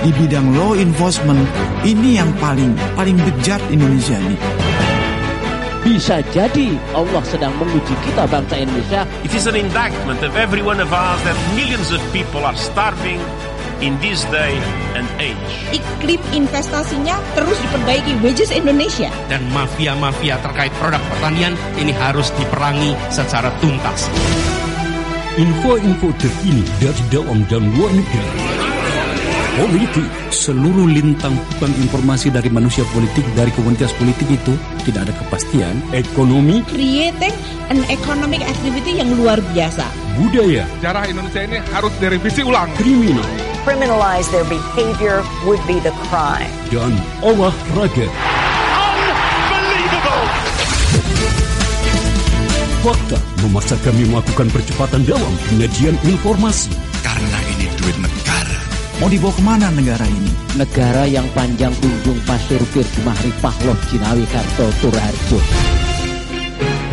di bidang law enforcement ini yang paling paling bejat Indonesia ini. Bisa jadi Allah sedang menguji kita bangsa Indonesia. It is an indictment of every one of us that millions of people are starving in this day and age. Iklim investasinya terus diperbaiki wages Indonesia. Dan mafia-mafia terkait produk pertanian ini harus diperangi secara tuntas. Info-info terkini dari dalam dan luar negeri politik. Seluruh lintang bukan informasi dari manusia politik, dari komunitas politik itu tidak ada kepastian. Ekonomi. Creating an economic activity yang luar biasa. Budaya. Sejarah Indonesia ini harus direvisi ulang. Kriminal. Criminalize their behavior would be the crime. Dan olahraga. Unbelievable! Fakta memaksa kami melakukan percepatan dalam penyajian informasi. Karena ini duit negara Mau dibawa ke mana negara ini? Negara yang panjang kunjung Pasir Bir Jumahri Pahloh Jinawi Karto Turarjo.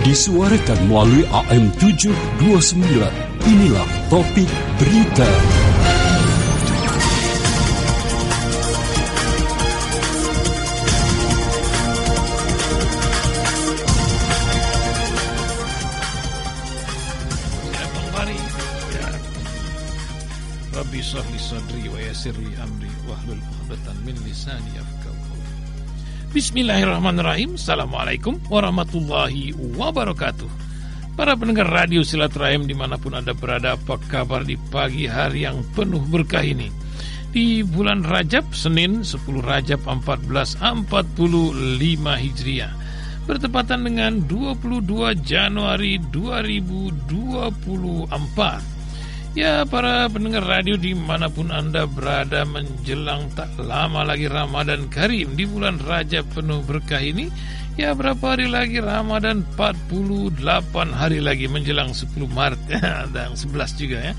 Disuarakan melalui AM 729. Inilah topik berita. Lisani. Bismillahirrahmanirrahim. Assalamualaikum warahmatullahi wabarakatuh. Para pendengar radio silaturahim di mana pun Anda berada, apa kabar di pagi hari yang penuh berkah ini? Di bulan Rajab, Senin 10 Rajab 1445 Hijriah bertepatan dengan 22 Januari 2024. Ya para pendengar radio di mana pun Anda berada menjelang tak lama lagi Ramadan Karim di bulan Rajab penuh berkah ini Ya berapa hari lagi? Ramadan 48 hari lagi menjelang 10 Maret. Dan 11 juga ya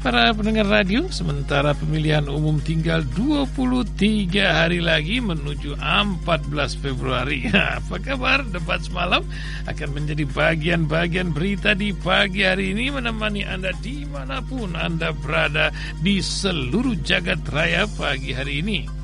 Para pendengar radio, sementara pemilihan umum tinggal 23 hari lagi menuju 14 Februari. Apa kabar? Debat semalam akan menjadi bagian-bagian berita di pagi hari ini menemani Anda di mana pun Anda berada di seluruh jagat raya pagi hari ini.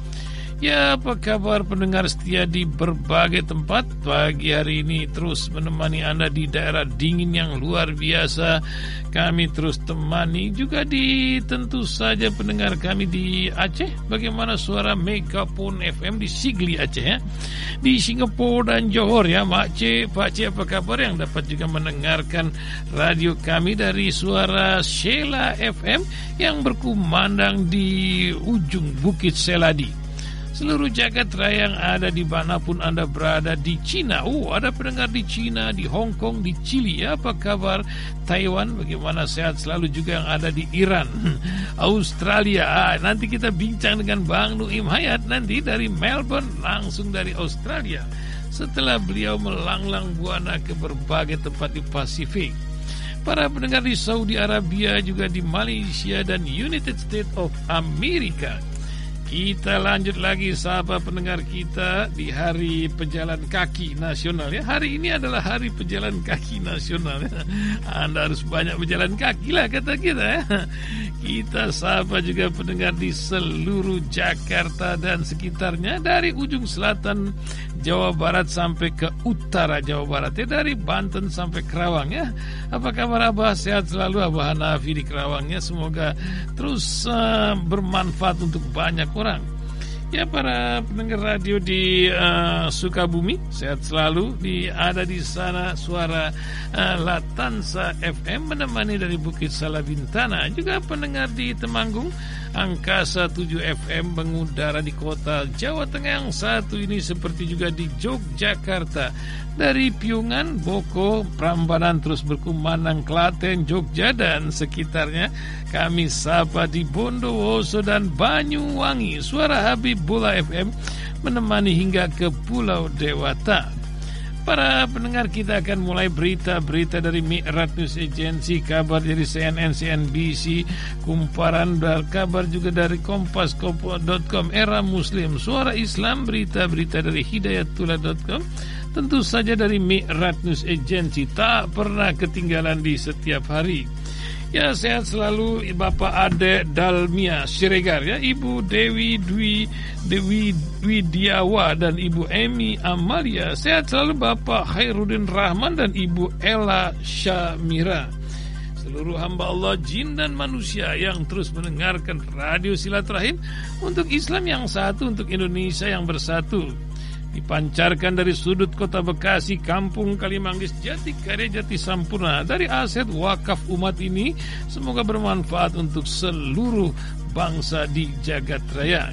Ya, apa kabar pendengar setia di berbagai tempat? Pagi hari ini terus menemani Anda di daerah dingin yang luar biasa. Kami terus temani juga di tentu saja pendengar kami di Aceh. Bagaimana suara Megapon FM di Sigli Aceh ya. Di Singapura dan Johor ya, Mak C, apa kabar yang dapat juga mendengarkan radio kami dari suara Sheila FM yang berkumandang di ujung Bukit Seladi seluruh jagat raya yang ada di mana pun Anda berada di Cina. Oh, ada pendengar di Cina, di Hong Kong, di Chili. Apa kabar Taiwan? Bagaimana sehat selalu juga yang ada di Iran, Australia. Ah, nanti kita bincang dengan Bang Nuim Hayat nanti dari Melbourne langsung dari Australia. Setelah beliau melanglang buana ke berbagai tempat di Pasifik. Para pendengar di Saudi Arabia juga di Malaysia dan United States of America. Kita lanjut lagi sahabat pendengar kita di hari pejalan kaki nasional ya. Hari ini adalah hari pejalan kaki nasional ya. Anda harus banyak berjalan kaki lah kata kita ya. Kita sahabat juga pendengar di seluruh Jakarta dan sekitarnya dari ujung selatan Jawa Barat sampai ke utara Jawa Barat ya dari Banten sampai Kerawang ya. Apa kabar Abah? Sehat selalu Abah Hanafi di Kerawangnya. Semoga terus uh, bermanfaat untuk banyak orang. Ya para pendengar radio di uh, Sukabumi sehat selalu di ada di sana suara uh, Latansa FM menemani dari Bukit Salabintana. Juga pendengar di Temanggung Angkasa 7 FM mengudara di kota Jawa Tengah yang satu ini seperti juga di Yogyakarta. Dari Piungan, Boko, Prambanan terus berkumandang Klaten, Jogja dan sekitarnya kami sapa di Bondowoso dan Banyuwangi. Suara Habibullah FM menemani hingga ke Pulau Dewata. Para pendengar kita akan mulai berita-berita dari Mi'rat News Agency, kabar dari CNN, CNBC, kumparan dan kabar juga dari Kompas.com, Era Muslim, Suara Islam, berita-berita dari Hidayatullah.com, tentu saja dari Mi'rat News Agency, tak pernah ketinggalan di setiap hari. Ya sehat selalu Bapak Ade Dalmia Siregar ya. Ibu Dewi Dwi Dewi Widiawa dan Ibu Emi Amalia. Sehat selalu Bapak Khairuddin Rahman dan Ibu Ella Syamira. Seluruh hamba Allah jin dan manusia yang terus mendengarkan radio silaturahim Untuk Islam yang satu, untuk Indonesia yang bersatu dipancarkan dari sudut kota Bekasi, Kampung Kalimanggis, Jati Karya Jati Sampurna dari aset wakaf umat ini semoga bermanfaat untuk seluruh bangsa di jagat raya.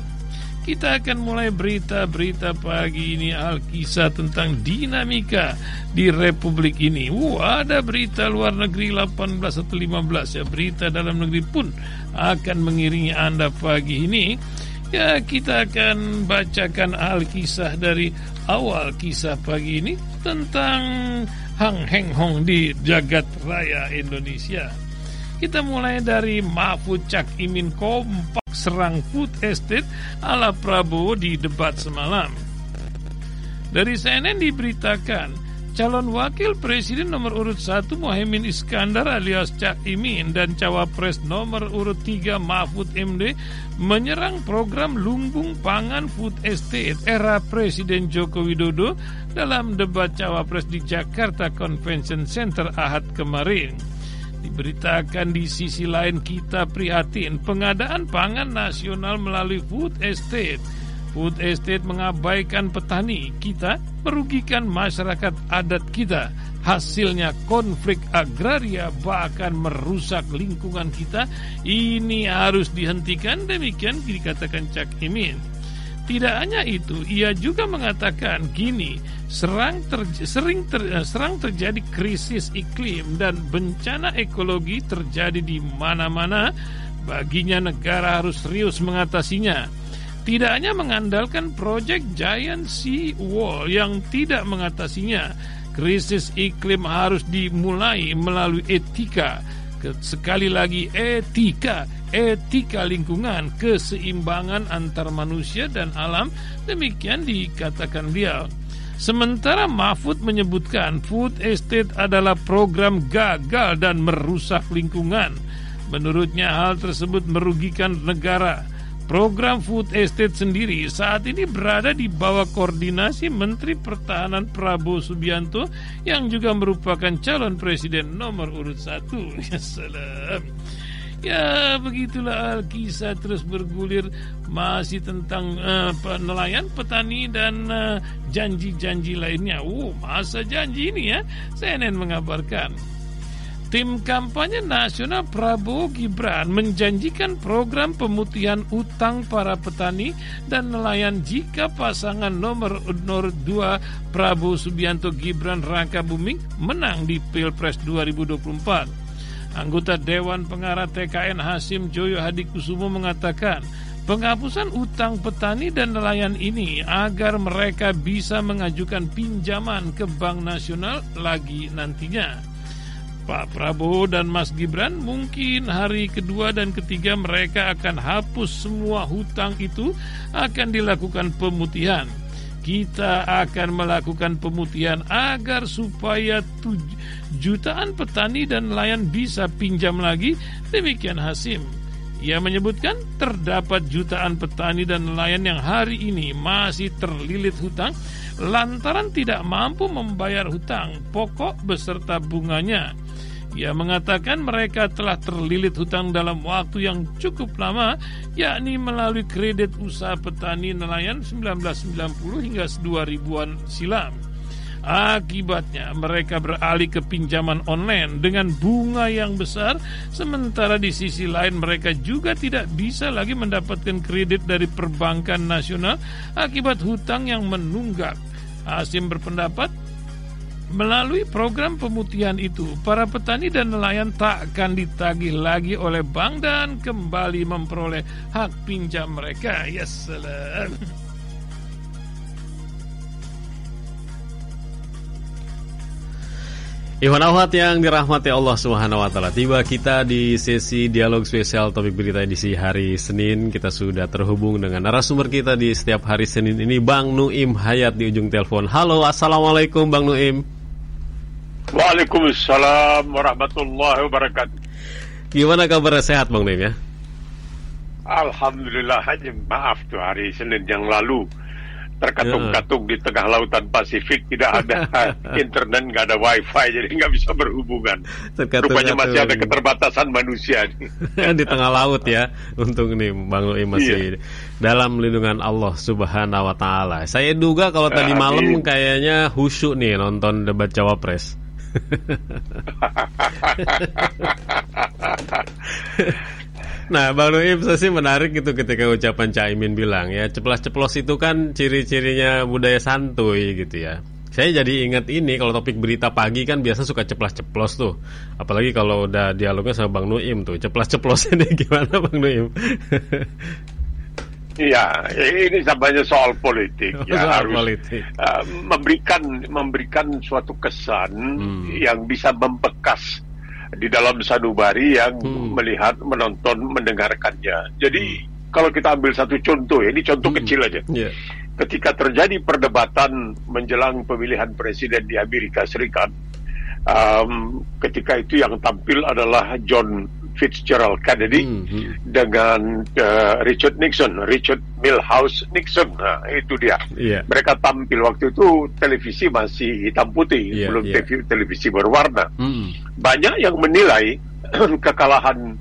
Kita akan mulai berita-berita pagi ini Alkisah tentang dinamika di Republik ini. Wah, ada berita luar negeri 18 atau 15 ya. Berita dalam negeri pun akan mengiringi Anda pagi ini. Ya kita akan bacakan Alkisah dari awal kisah pagi ini Tentang Hang Heng Hong di Jagat Raya Indonesia. Kita mulai dari Mahfud Cak Imin kompak serang food estate ala Prabowo di debat semalam. Dari CNN diberitakan calon wakil presiden nomor urut 1 Mohaimin Iskandar alias Cak Imin dan cawapres nomor urut 3 Mahfud MD menyerang program lumbung pangan food estate era Presiden Joko Widodo dalam debat cawapres di Jakarta Convention Center Ahad kemarin. Diberitakan di sisi lain kita prihatin pengadaan pangan nasional melalui food estate Food estate mengabaikan petani kita, merugikan masyarakat adat kita. Hasilnya konflik agraria bahkan merusak lingkungan kita. Ini harus dihentikan, demikian dikatakan Cak Imin. Tidak hanya itu, ia juga mengatakan gini, serang ter, sering ter, serang terjadi krisis iklim dan bencana ekologi terjadi di mana-mana. Baginya negara harus serius mengatasinya tidak hanya mengandalkan proyek Giant Sea Wall yang tidak mengatasinya, krisis iklim harus dimulai melalui etika. Sekali lagi etika, etika lingkungan, keseimbangan antar manusia dan alam, demikian dikatakan beliau. Sementara Mahfud menyebutkan food estate adalah program gagal dan merusak lingkungan. Menurutnya hal tersebut merugikan negara Program Food Estate sendiri saat ini berada di bawah koordinasi Menteri Pertahanan Prabowo Subianto yang juga merupakan calon presiden nomor urut satu. Ya salam. Ya begitulah kisah terus bergulir masih tentang uh, nelayan, petani dan eh, janji-janji uh, lainnya. Uh, masa janji ini ya, CNN mengabarkan. Tim kampanye nasional Prabowo Gibran menjanjikan program pemutihan utang para petani dan nelayan jika pasangan nomor, nomor 2 Prabowo Subianto Gibran Raka Buming menang di Pilpres 2024. Anggota Dewan Pengarah TKN Hasim Joyo Hadikusumo mengatakan penghapusan utang petani dan nelayan ini agar mereka bisa mengajukan pinjaman ke Bank Nasional lagi nantinya. Pak Prabowo dan Mas Gibran mungkin hari kedua dan ketiga mereka akan hapus semua hutang itu akan dilakukan pemutihan. Kita akan melakukan pemutihan agar supaya jutaan petani dan nelayan bisa pinjam lagi. Demikian Hasim. Ia menyebutkan terdapat jutaan petani dan nelayan yang hari ini masih terlilit hutang lantaran tidak mampu membayar hutang pokok beserta bunganya. Ia mengatakan mereka telah terlilit hutang dalam waktu yang cukup lama, yakni melalui kredit usaha petani nelayan 1990 hingga 2000-an silam. Akibatnya mereka beralih ke pinjaman online dengan bunga yang besar Sementara di sisi lain mereka juga tidak bisa lagi mendapatkan kredit dari perbankan nasional Akibat hutang yang menunggak Asim berpendapat Melalui program pemutihan itu, para petani dan nelayan tak akan ditagih lagi oleh bank dan kembali memperoleh hak pinjam mereka. Ya salam. Iwan Awat yang dirahmati Allah Subhanahu wa taala. Tiba kita di sesi dialog spesial topik berita edisi hari Senin. Kita sudah terhubung dengan narasumber kita di setiap hari Senin ini Bang Nuim Hayat di ujung telepon. Halo, Assalamualaikum Bang Nuim. Waalaikumsalam warahmatullahi wabarakatuh. Gimana kabar? Sehat Bang Nim ya? Alhamdulillah hanya maaf tuh hari Senin yang lalu terkatung-katung di tengah lautan Pasifik tidak ada internet nggak ada wifi jadi nggak bisa berhubungan. Rupanya masih ada keterbatasan manusia di tengah laut ya untuk nih Bang Lui masih iya. dalam lindungan Allah Subhanahu Wa Taala. Saya duga kalau tadi malam kayaknya khusyuk nih nonton debat cawapres Nah, Bang Nuim sih menarik gitu ketika ucapan Caimin bilang ya, ceplos-ceplos itu kan ciri-cirinya budaya santuy gitu ya. Saya jadi ingat ini kalau topik berita pagi kan biasa suka ceplos-ceplos tuh. Apalagi kalau udah dialognya sama Bang Nuim tuh. Ceplos-ceplos ini gimana Bang Nuim? Iya, ini samanya soal politik ya soal harus politik. Uh, memberikan memberikan suatu kesan hmm. yang bisa membekas di dalam sanubari yang hmm. melihat, menonton, mendengarkannya. Jadi hmm. kalau kita ambil satu contoh, ya, ini contoh hmm. kecil aja. Yeah. Ketika terjadi perdebatan menjelang pemilihan presiden di Amerika Serikat, um, ketika itu yang tampil adalah John Fitzgerald Kennedy mm -hmm. dengan uh, Richard Nixon, Richard Milhouse Nixon. Nah, itu dia. Yeah. Mereka tampil waktu itu televisi masih hitam putih, yeah, belum yeah. televisi berwarna. Mm. Banyak yang menilai kekalahan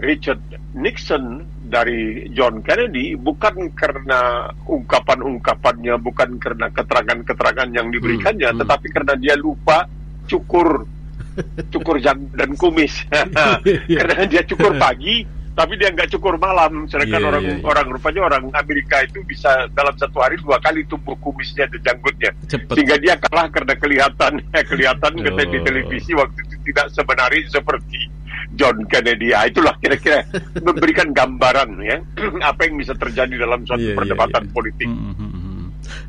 Richard Nixon dari John Kennedy bukan karena ungkapan-ungkapannya, bukan karena keterangan-keterangan yang diberikannya, mm, tetapi karena dia lupa cukur cukur jam dan kumis karena dia cukur pagi tapi dia nggak cukur malam sedangkan yeah, orang yeah, yeah. orang rupanya orang Amerika itu bisa dalam satu hari dua kali tumbuh kumisnya dan janggutnya Cepet. sehingga dia kalah karena kelihatan kelihatan oh. di televisi waktu itu tidak sebenarnya seperti John Kennedy ya itulah kira-kira memberikan gambaran ya apa yang bisa terjadi dalam suatu yeah, iya, perdebatan yeah, yeah. politik mm -hmm.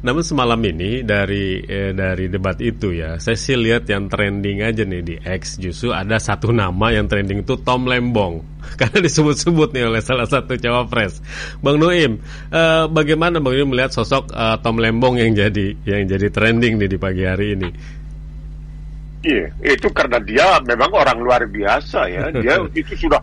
Namun semalam ini dari eh, dari debat itu ya, saya sih lihat yang trending aja nih di X justru ada satu nama yang trending itu Tom Lembong karena disebut-sebut nih oleh salah satu cawapres. Bang Noim, eh, bagaimana Bang Noim melihat sosok eh, Tom Lembong yang jadi yang jadi trending nih di pagi hari ini? Iya, itu karena dia memang orang luar biasa ya. Dia itu sudah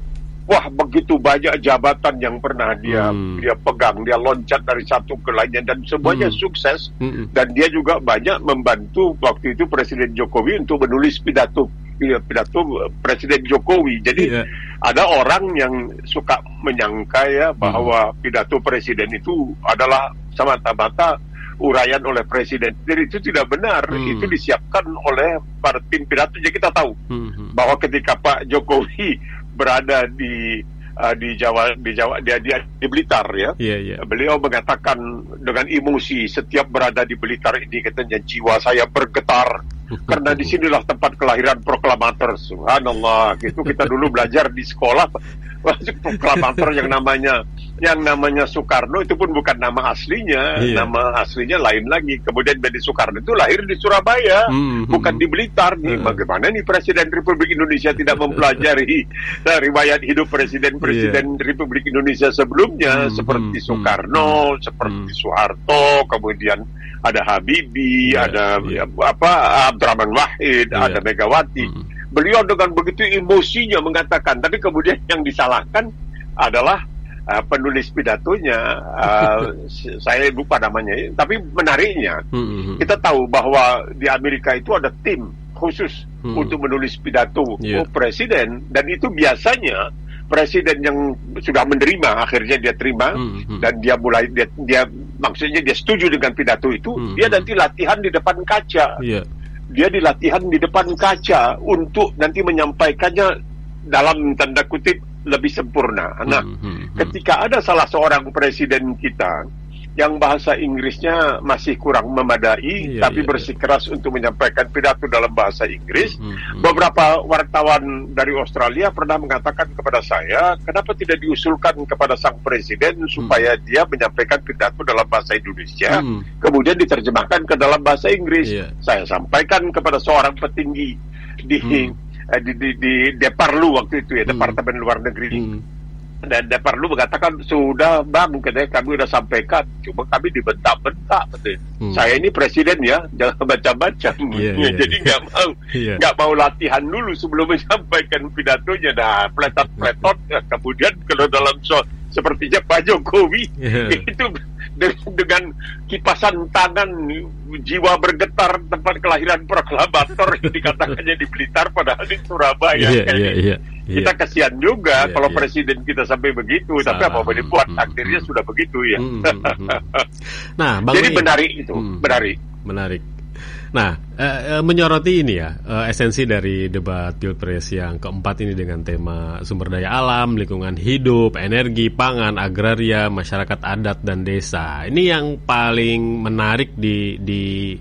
wah begitu banyak jabatan yang pernah dia hmm. dia pegang dia loncat dari satu ke lainnya dan semuanya hmm. sukses hmm. dan dia juga banyak membantu waktu itu Presiden Jokowi untuk menulis pidato pidato Presiden Jokowi jadi yeah. ada orang yang suka menyangka ya bahwa hmm. pidato Presiden itu adalah semata-mata uraian oleh presiden. Jadi itu tidak benar. Hmm. Itu disiapkan oleh para tim pidato. Jadi kita tahu hmm. bahwa ketika Pak Jokowi berada di uh, di Jawa di Jawa dia dia di Blitar ya. Yeah, yeah. Beliau mengatakan dengan emosi setiap berada di Blitar ini katanya jiwa saya bergetar karena di sinilah tempat kelahiran proklamator. Subhanallah. Gitu kita dulu belajar di sekolah proklamator yang namanya yang namanya Soekarno itu pun bukan nama aslinya, iya. nama aslinya lain lagi. Kemudian Benny Soekarno itu lahir di Surabaya, hmm, bukan hmm. di Blitar. Nih, hmm. bagaimana nih Presiden Republik Indonesia tidak mempelajari riwayat hidup Presiden-Presiden yeah. Republik Indonesia sebelumnya, hmm, seperti hmm, Soekarno, hmm, seperti hmm. Soeharto, kemudian ada Habibie, yeah, ada yeah. apa Abdurrahman Wahid, yeah. ada Megawati. Hmm. Beliau dengan begitu emosinya mengatakan, tapi kemudian yang disalahkan adalah uh, penulis pidatonya uh, saya lupa namanya tapi menariknya hmm. kita tahu bahwa di Amerika itu ada tim khusus hmm. untuk menulis pidato yeah. presiden dan itu biasanya presiden yang sudah menerima akhirnya dia terima hmm. dan dia mulai dia, dia maksudnya dia setuju dengan pidato itu hmm. dia nanti latihan di depan kaca yeah. Dia dilatihan di depan kaca untuk nanti menyampaikannya dalam tanda kutip lebih sempurna. Nah, hmm, hmm, hmm. ketika ada salah seorang presiden kita yang bahasa Inggrisnya masih kurang memadai, iya, tapi iya, bersikeras iya. untuk menyampaikan pidato dalam bahasa Inggris. Hmm, hmm. Beberapa wartawan dari Australia pernah mengatakan kepada saya, kenapa tidak diusulkan kepada sang presiden hmm. supaya dia menyampaikan pidato dalam bahasa Indonesia, hmm. kemudian diterjemahkan ke dalam bahasa Inggris. Iya. Saya sampaikan kepada seorang petinggi di hmm eh, di, di, di Deparlu waktu itu ya hmm. Departemen Luar Negeri hmm. Dan dia perlu mengatakan sudah bang katanya kami sudah sampaikan cuma kami dibentak-bentak katanya hmm. saya ini presiden ya jangan baca-baca yeah, yeah, jadi nggak yeah. mau nggak yeah. mau latihan dulu sebelum menyampaikan pidatonya nah pletot-pletot ya, kemudian kalau dalam so sepertinya Pak Jokowi yeah. itu dengan kipasan tangan jiwa bergetar tempat kelahiran proklamator dikatakannya di Blitar padahal di Surabaya yeah, yeah, yeah, kita yeah. kasihan juga yeah, kalau yeah. presiden kita sampai begitu Salah. tapi apa boleh buat hmm, akhirnya hmm. sudah begitu ya hmm, hmm, hmm. nah Bang jadi menarik itu hmm. menarik menarik Nah, eh, menyoroti ini ya eh, esensi dari debat pilpres yang keempat ini dengan tema sumber daya alam, lingkungan hidup, energi, pangan, agraria, masyarakat adat dan desa. Ini yang paling menarik di di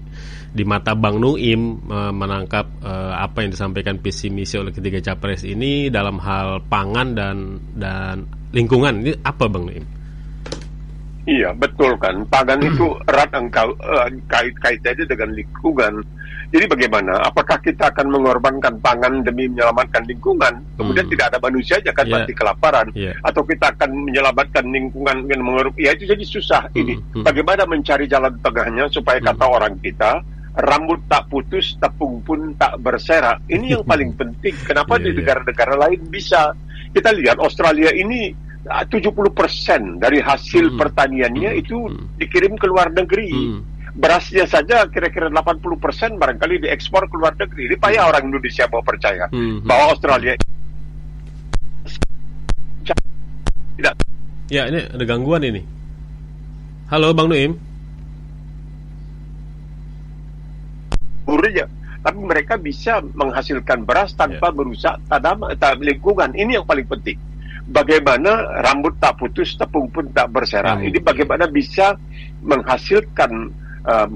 di mata Bang Nuim eh, menangkap eh, apa yang disampaikan visi misi oleh ketiga capres ini dalam hal pangan dan dan lingkungan. Ini apa Bang Nuim? Iya betul kan, pangan itu erat engkau uh, kait kaitannya dengan lingkungan. Jadi bagaimana? Apakah kita akan mengorbankan pangan demi menyelamatkan lingkungan? Kemudian hmm. tidak ada manusia aja kan yeah. mati kelaparan, yeah. atau kita akan menyelamatkan lingkungan dengan mengorbankan? Ya itu jadi susah hmm. ini. Hmm. Bagaimana mencari jalan tengahnya supaya kata hmm. orang kita rambut tak putus, tepung pun tak berserak. Ini yang paling penting. Kenapa yeah, di iya. negara-negara lain bisa? Kita lihat Australia ini 70% ah, dari hasil hmm. pertaniannya hmm. itu hmm. dikirim ke luar negeri. Hmm. Berasnya saja kira-kira 80% barangkali diekspor ke luar negeri. Ini payah hmm. orang Indonesia mau percaya hmm. bahwa Australia tidak. Ya, ini ada gangguan ini. Halo Bang Nuim. Burnya, tapi mereka bisa menghasilkan beras tanpa yeah. merusak tanaman, lingkungan. Ini yang paling penting bagaimana rambut tak putus, tepung pun tak berserah. Hmm. Ini bagaimana bisa menghasilkan um,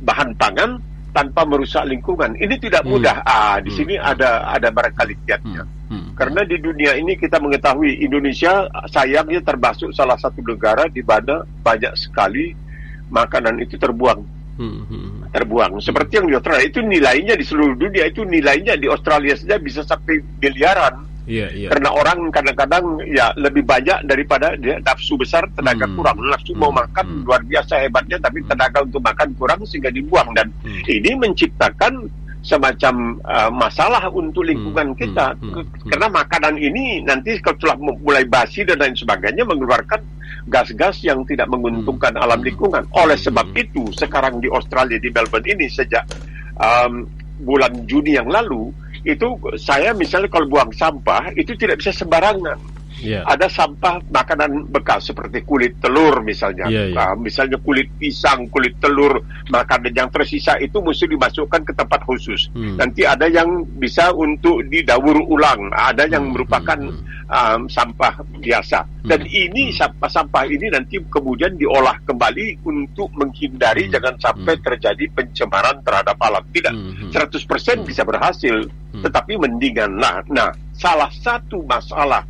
bahan pangan tanpa merusak lingkungan. Ini tidak hmm. mudah. Hmm. Ah, di hmm. sini ada ada barangkali kiatnya. Hmm. Hmm. Karena di dunia ini kita mengetahui Indonesia sayangnya termasuk salah satu negara di mana banyak sekali makanan itu terbuang. Hmm. Terbuang. Seperti yang di Australia itu nilainya di seluruh dunia itu nilainya di Australia saja bisa sampai miliaran. Yeah, yeah. Karena orang kadang-kadang ya lebih banyak daripada dia nafsu besar tenaga hmm. kurang. Nafsu hmm. mau makan hmm. luar biasa hebatnya tapi hmm. tenaga untuk makan kurang sehingga dibuang dan hmm. ini menciptakan semacam uh, masalah untuk lingkungan hmm. kita hmm. Hmm. karena makanan ini nanti kalau telah mulai basi dan lain sebagainya mengeluarkan gas-gas yang tidak menguntungkan hmm. alam lingkungan. Oleh sebab hmm. itu sekarang di Australia di Melbourne ini sejak um, bulan Juni yang lalu itu saya misalnya kalau buang sampah itu tidak bisa sembarangan. Yeah. Ada sampah makanan bekas seperti kulit telur misalnya, yeah, yeah. Uh, misalnya kulit pisang, kulit telur, makanan yang tersisa itu mesti dimasukkan ke tempat khusus. Hmm. Nanti ada yang bisa untuk didaur ulang, ada yang hmm. merupakan hmm. Um, sampah biasa. Hmm. Dan ini hmm. sampah-sampah ini nanti kemudian diolah kembali untuk menghindari hmm. jangan sampai hmm. terjadi pencemaran terhadap alam. Tidak, hmm. 100% hmm. bisa berhasil, hmm. tetapi mendinganlah. Nah, salah satu masalah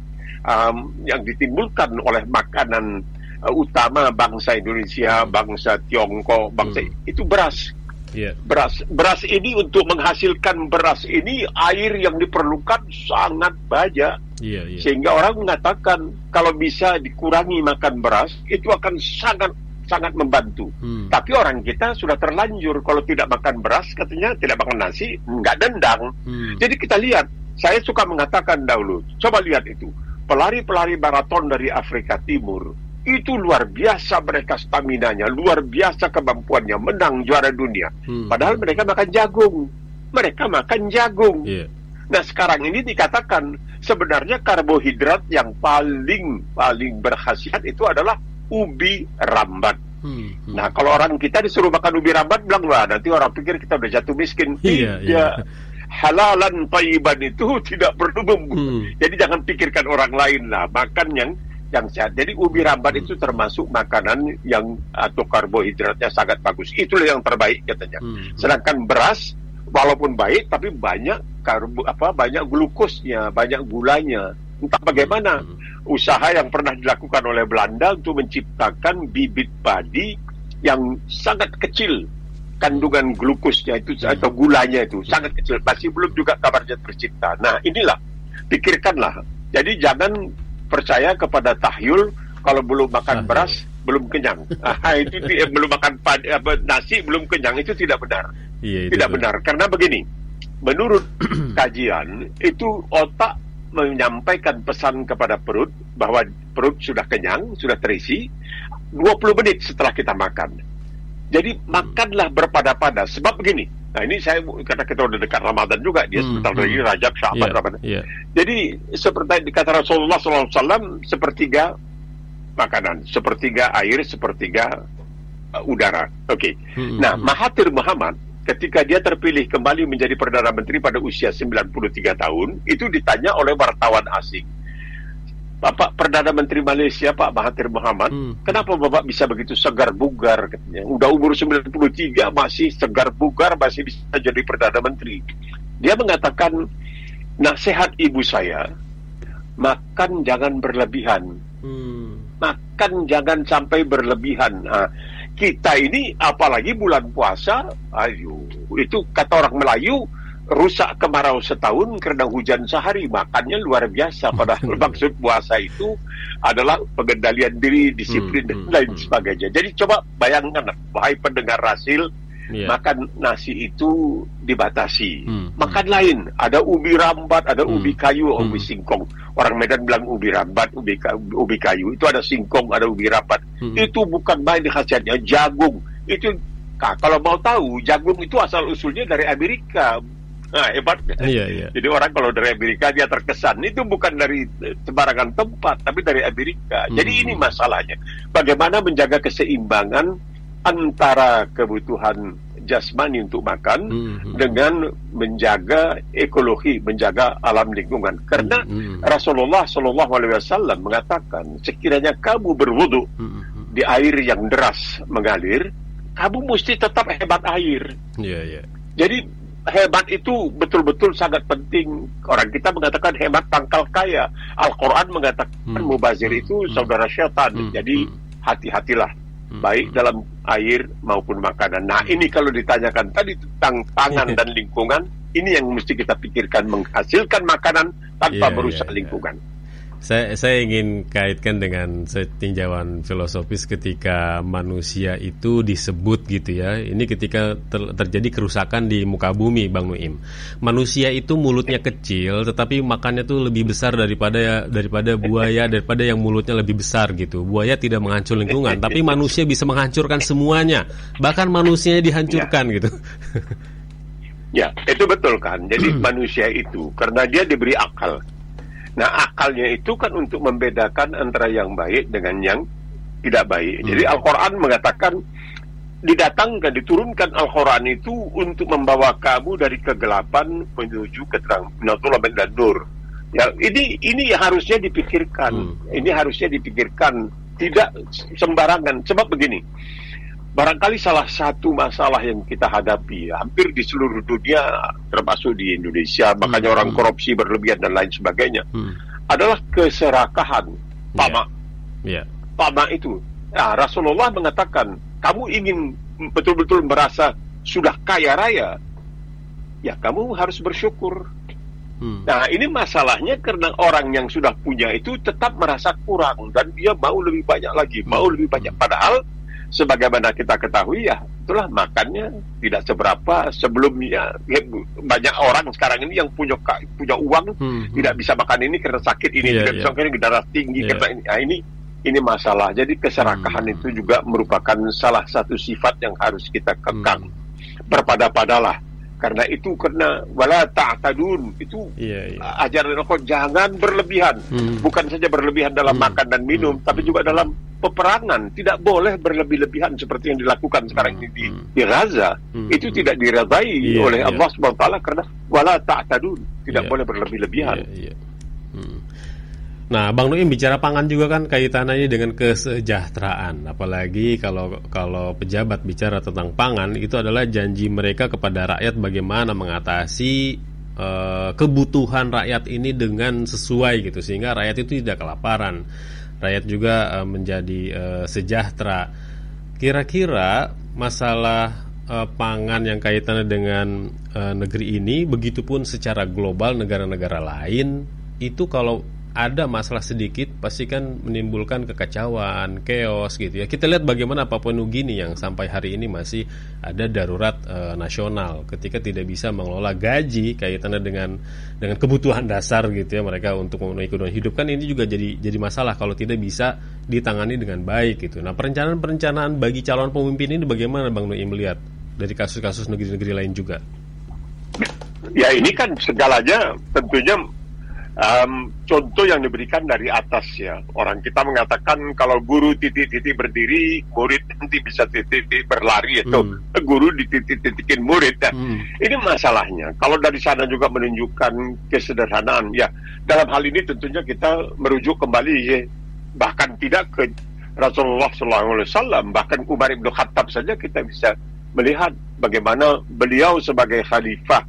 um, yang ditimbulkan oleh makanan uh, utama bangsa Indonesia, hmm. bangsa Tiongkok, bangsa hmm. itu beras. Yeah. Beras, beras ini untuk menghasilkan beras ini air yang diperlukan sangat banyak. Yeah, yeah. Sehingga orang mengatakan kalau bisa dikurangi makan beras itu akan sangat sangat membantu. Hmm. Tapi orang kita sudah terlanjur kalau tidak makan beras katanya tidak makan nasi nggak dendang. Hmm. Jadi kita lihat, saya suka mengatakan dahulu, coba lihat itu pelari-pelari maraton dari Afrika Timur itu luar biasa mereka stamina-nya, luar biasa kemampuannya menang juara dunia. Hmm. Padahal mereka makan jagung. Mereka makan jagung. Yeah. Nah, sekarang ini dikatakan sebenarnya karbohidrat yang paling paling berkhasiat itu adalah ubi rambat. Hmm, hmm. Nah, kalau orang kita disuruh makan ubi rambat bilang, "Wah, nanti orang pikir kita udah jatuh miskin." Iya, Tidak. Yeah halalan taiban itu tidak perlu bumbu. Hmm. Jadi jangan pikirkan orang lain lah, makan yang yang sehat. Jadi ubi rambat hmm. itu termasuk makanan yang atau karbohidratnya sangat bagus. Itulah yang terbaik katanya. Hmm. Sedangkan beras walaupun baik tapi banyak karbo apa banyak glukosnya, banyak gulanya. Entah bagaimana hmm. usaha yang pernah dilakukan oleh Belanda untuk menciptakan bibit padi yang sangat kecil kandungan glukosnya itu atau gulanya itu sangat kecil masih belum juga kabarnya tercipta nah inilah pikirkanlah jadi jangan percaya kepada tahyul kalau belum makan beras belum kenyang. Ah, itu belum makan nasi belum kenyang itu tidak benar. Iya, itu tidak benar karena begini. Menurut kajian itu otak menyampaikan pesan kepada perut bahwa perut sudah kenyang, sudah terisi 20 menit setelah kita makan. Jadi makanlah berpada-pada sebab begini. Nah ini saya karena kita udah dekat Ramadan juga dia Hmm, sebentar lagi hmm. Rajab Syaban Iya, Ramadan. iya. Jadi seperti dikata Rasulullah SAW sepertiga makanan, sepertiga air, sepertiga uh, udara. Oke. Hmm, Nah, hmm. Mahathir Muhammad ketika dia terpilih kembali menjadi perdana menteri pada usia 93 tahun, itu ditanya oleh wartawan asing. Bapak Perdana Menteri Malaysia Pak Mahathir Muhammad, Hmm. kenapa Bapak bisa begitu segar bugar katanya. Udah umur 93 masih segar bugar masih bisa jadi Perdana Menteri. Dia mengatakan nasihat ibu saya, makan jangan berlebihan. Hmm. Makan jangan sampai berlebihan. Nah, kita ini apalagi bulan puasa, ayo itu kata orang Melayu rusak kemarau setahun karena hujan sehari. Makannya luar biasa. Padahal maksud puasa itu adalah pengendalian diri disiplin dan lain sebagainya. Jadi coba bayangkan wahai pendengar rasil Iya. makan nasi itu dibatasi. Hmm, makan lain. Ada ubi rambat ada Hmm. ubi kayu Hmm. ubi singkong. Orang Medan bilang ubi rambat ubi, ubi kayu. Itu ada singkong ada ubi rambat. Hmm. itu bukan main khasiatnya jagung. Itu Kak, kalau mau tahu jagung itu asal usulnya dari Amerika nah hebat kan? Iya, iya. jadi orang kalau dari Amerika dia terkesan itu bukan dari eh, sembarangan tempat tapi dari Amerika jadi Hmm. ini masalahnya bagaimana menjaga keseimbangan antara kebutuhan jasmani untuk makan Hmm. dengan menjaga ekologi, menjaga alam lingkungan. Karena Hmm. Rasulullah Shallallahu Alaihi Wasallam mengatakan, sekiranya kamu berwudu Hmm. di air yang deras mengalir, kamu mesti tetap hebat air. Iya, iya. Jadi hebat itu betul-betul sangat penting. Orang kita mengatakan hebat tangkal kaya. Al-Quran mengatakan Hmm. mubazir Hmm. itu Hmm. saudara syaitan. Hmm. Jadi Hmm. hati-hatilah Hmm. baik dalam air maupun makanan. Nah, ini kalau ditanyakan tadi tentang pangan dan lingkungan, ini yang mesti kita pikirkan menghasilkan makanan tanpa Iya, merusak iya, iya. lingkungan. Saya, saya ingin kaitkan dengan tinjauan filosofis ketika manusia itu disebut gitu ya. Ini ketika ter- terjadi kerusakan di muka bumi, Bang Nuim. Manusia itu mulutnya kecil, tetapi makannya tuh lebih besar daripada daripada buaya, daripada yang mulutnya lebih besar gitu. Buaya tidak menghancur lingkungan, tapi manusia bisa menghancurkan semuanya. Bahkan manusianya dihancurkan gitu. Ya, itu betul kan. Jadi manusia itu karena dia diberi akal. Nah, akalnya itu kan untuk membedakan antara yang baik dengan yang tidak baik. Jadi Al-Qur'an mengatakan didatangkan, diturunkan Al-Quran itu untuk membawa kamu dari kegelapan menuju keterang Minatullah dan Nur. Ya, ini ini harusnya dipikirkan. Ini harusnya dipikirkan tidak sembarangan. Sebab begini, barangkali salah satu masalah yang kita hadapi hampir di seluruh dunia, termasuk di Indonesia, makanya orang korupsi berlebihan dan lain sebagainya, adalah keserakahan. Ya. Tamak itu. Nah, Rasulullah mengatakan, kamu ingin betul-betul merasa sudah kaya raya, ya kamu harus bersyukur. Nah, ini masalahnya karena orang yang sudah punya itu tetap merasa kurang dan dia mau lebih banyak lagi, mau lebih banyak. Padahal sebagaimana kita ketahui ya, itulah makannya tidak seberapa sebelumnya. Ya, banyak orang sekarang ini yang punya punya uang tidak bisa makan ini karena sakit ini, Iya, tidak iya. bisa makan ini darah tinggi Iya. karena ini. Nah, ini ini masalah. Jadi keserakahan itu juga merupakan salah satu sifat yang harus kita kekang. Berpada-padalah. Karena itu karena wala ta'tadun itu Iya, iya. ajaran Allah jangan berlebihan. Hmm. Bukan saja berlebihan dalam makan dan minum, tapi juga dalam peperangan. Tidak boleh berlebih-lebihan seperti yang dilakukan sekarang ini di, di Gaza. Itu tidak diredai Iya, oleh iya. Allah SWT karena wala ta'tadun, tidak Iya. boleh berlebih-lebihan. Iya, iya. Nah, Bang Nuim bicara pangan juga kan kaitannya dengan kesejahteraan. Apalagi kalau kalau pejabat bicara tentang pangan itu adalah janji mereka kepada rakyat bagaimana mengatasi eh, kebutuhan rakyat ini dengan sesuai gitu sehingga rakyat itu tidak kelaparan. Rakyat juga eh, menjadi eh, sejahtera. Kira-kira masalah eh, pangan yang kaitannya dengan eh, negeri ini begitupun secara global negara-negara lain itu kalau ada masalah sedikit pasti kan menimbulkan kekacauan, chaos gitu ya. Kita lihat bagaimana Papua Nugini yang sampai hari ini masih ada darurat e, nasional ketika tidak bisa mengelola gaji kaitannya dengan dengan kebutuhan dasar gitu ya mereka untuk memenuhi kebutuhan hidup kan ini juga jadi jadi masalah kalau tidak bisa ditangani dengan baik gitu. Nah, perencanaan-perencanaan bagi calon pemimpin ini bagaimana Bang Nuim melihat dari kasus-kasus negeri-negeri lain juga? Ya ini kan segalanya tentunya um, contoh yang diberikan dari atas ya. Orang kita mengatakan kalau guru titik-titik berdiri, murid nanti bisa titik-titik berlari itu. Hmm. Guru di titik-titikin murid. Ya. Hmm. Ini masalahnya. Kalau dari sana juga menunjukkan kesederhanaan, ya dalam hal ini tentunya kita merujuk kembali ya, bahkan tidak ke Rasulullah SAW, bahkan Umar ibn Khattab saja kita bisa melihat bagaimana beliau sebagai khalifah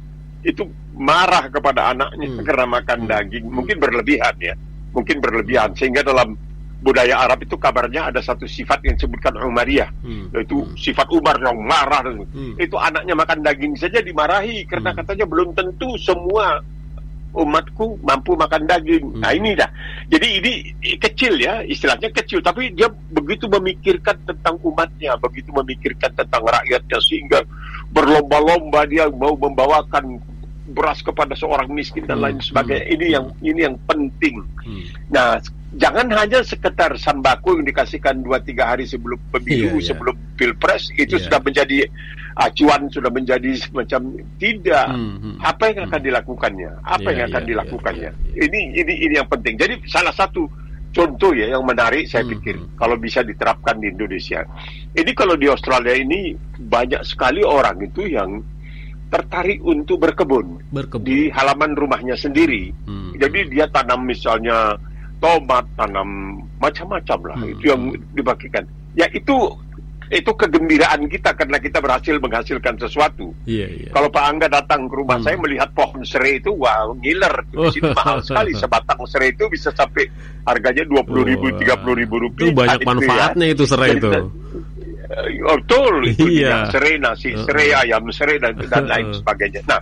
itu marah kepada anaknya hmm. karena makan hmm. daging mungkin berlebihan ya mungkin berlebihan sehingga dalam budaya Arab itu kabarnya ada satu sifat yang disebutkan Umariyah hmm. yaitu hmm. sifat Umar yang marah hmm. itu anaknya makan daging saja dimarahi karena hmm. katanya belum tentu semua umatku mampu makan daging. Hmm. Nah ini dah. Jadi ini kecil ya, istilahnya kecil, tapi dia begitu memikirkan tentang umatnya, begitu memikirkan tentang rakyatnya sehingga berlomba-lomba dia mau membawakan beras kepada seorang miskin dan hmm, lain sebagainya. Hmm, ini yang ini yang penting. Hmm. Nah, jangan hanya sekedar sembako yang dikasihkan dua tiga hari sebelum pemilu, yeah, yeah. sebelum pilpres itu yeah. sudah menjadi acuan, sudah menjadi semacam tidak. Hmm, hmm, Apa yang akan hmm. dilakukannya? Apa yeah, yang akan yeah, dilakukannya? Yeah, yeah. Ini ini ini yang penting. Jadi salah satu contoh ya yang menarik saya hmm, pikir hmm. kalau bisa diterapkan di Indonesia. Ini kalau di Australia ini banyak sekali orang itu yang tertarik untuk berkebun, berkebun. di halaman rumahnya sendiri. Hmm. Jadi dia tanam misalnya tomat, tanam macam-macam lah. Hmm. Itu yang dibagikan. Ya itu itu kegembiraan kita karena kita berhasil menghasilkan sesuatu. Yeah, yeah. Kalau Pak Angga datang ke rumah hmm. saya melihat pohon serai itu, wow, ngiler. Di sini mahal sekali. Sebatang serai itu bisa sampai harganya dua puluh ribu, tiga puluh ribu rupiah. Itu banyak nah, manfaatnya itu, ya. itu serai itu. Oh, betul itu iya. serai nasi, serai ayam, serai dan, dan lain sebagainya. Nah,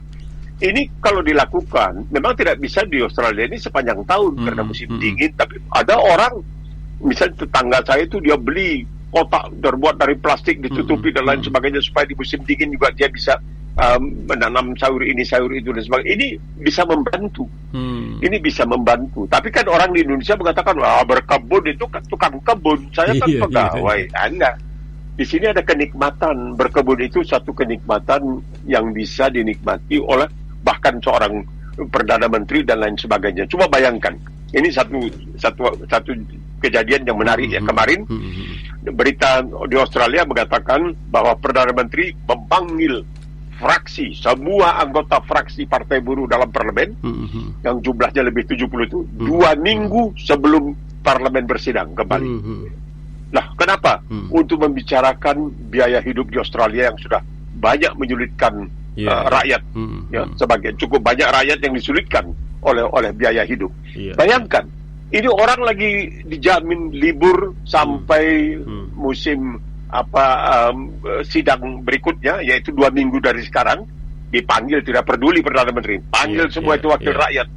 ini kalau dilakukan memang tidak bisa di Australia ini sepanjang tahun hmm, karena musim hmm. dingin. Tapi ada orang, misalnya tetangga saya itu dia beli kotak terbuat dari plastik ditutupi hmm, dan lain hmm. sebagainya supaya di musim dingin juga dia bisa um, menanam sayur ini sayur itu dan sebagainya. Ini bisa membantu. Hmm. Ini bisa membantu. Tapi kan orang di Indonesia mengatakan wah berkebun itu kan tukang kebun. Saya kan iya, iya, pegawai. Iya. Anda di sini ada kenikmatan berkebun itu satu kenikmatan yang bisa dinikmati oleh seorang perdana menteri dan lain sebagainya. Coba bayangkan, ini satu satu satu kejadian yang menarik ya kemarin berita di Australia mengatakan bahwa perdana menteri memanggil fraksi semua anggota fraksi partai buruh dalam parlemen yang jumlahnya lebih 70 itu dua minggu sebelum parlemen bersidang kembali. Nah, kenapa? Hmm. Untuk membicarakan biaya hidup di Australia yang sudah banyak menyulitkan yeah. uh, rakyat, hmm. ya hmm. sebagai cukup banyak rakyat yang disulitkan oleh oleh biaya hidup. Yeah. Bayangkan, ini orang lagi dijamin libur sampai hmm. Hmm. musim apa um, sidang berikutnya, yaitu dua minggu dari sekarang dipanggil tidak peduli perdana menteri, panggil yeah, semua yeah, itu wakil yeah. rakyat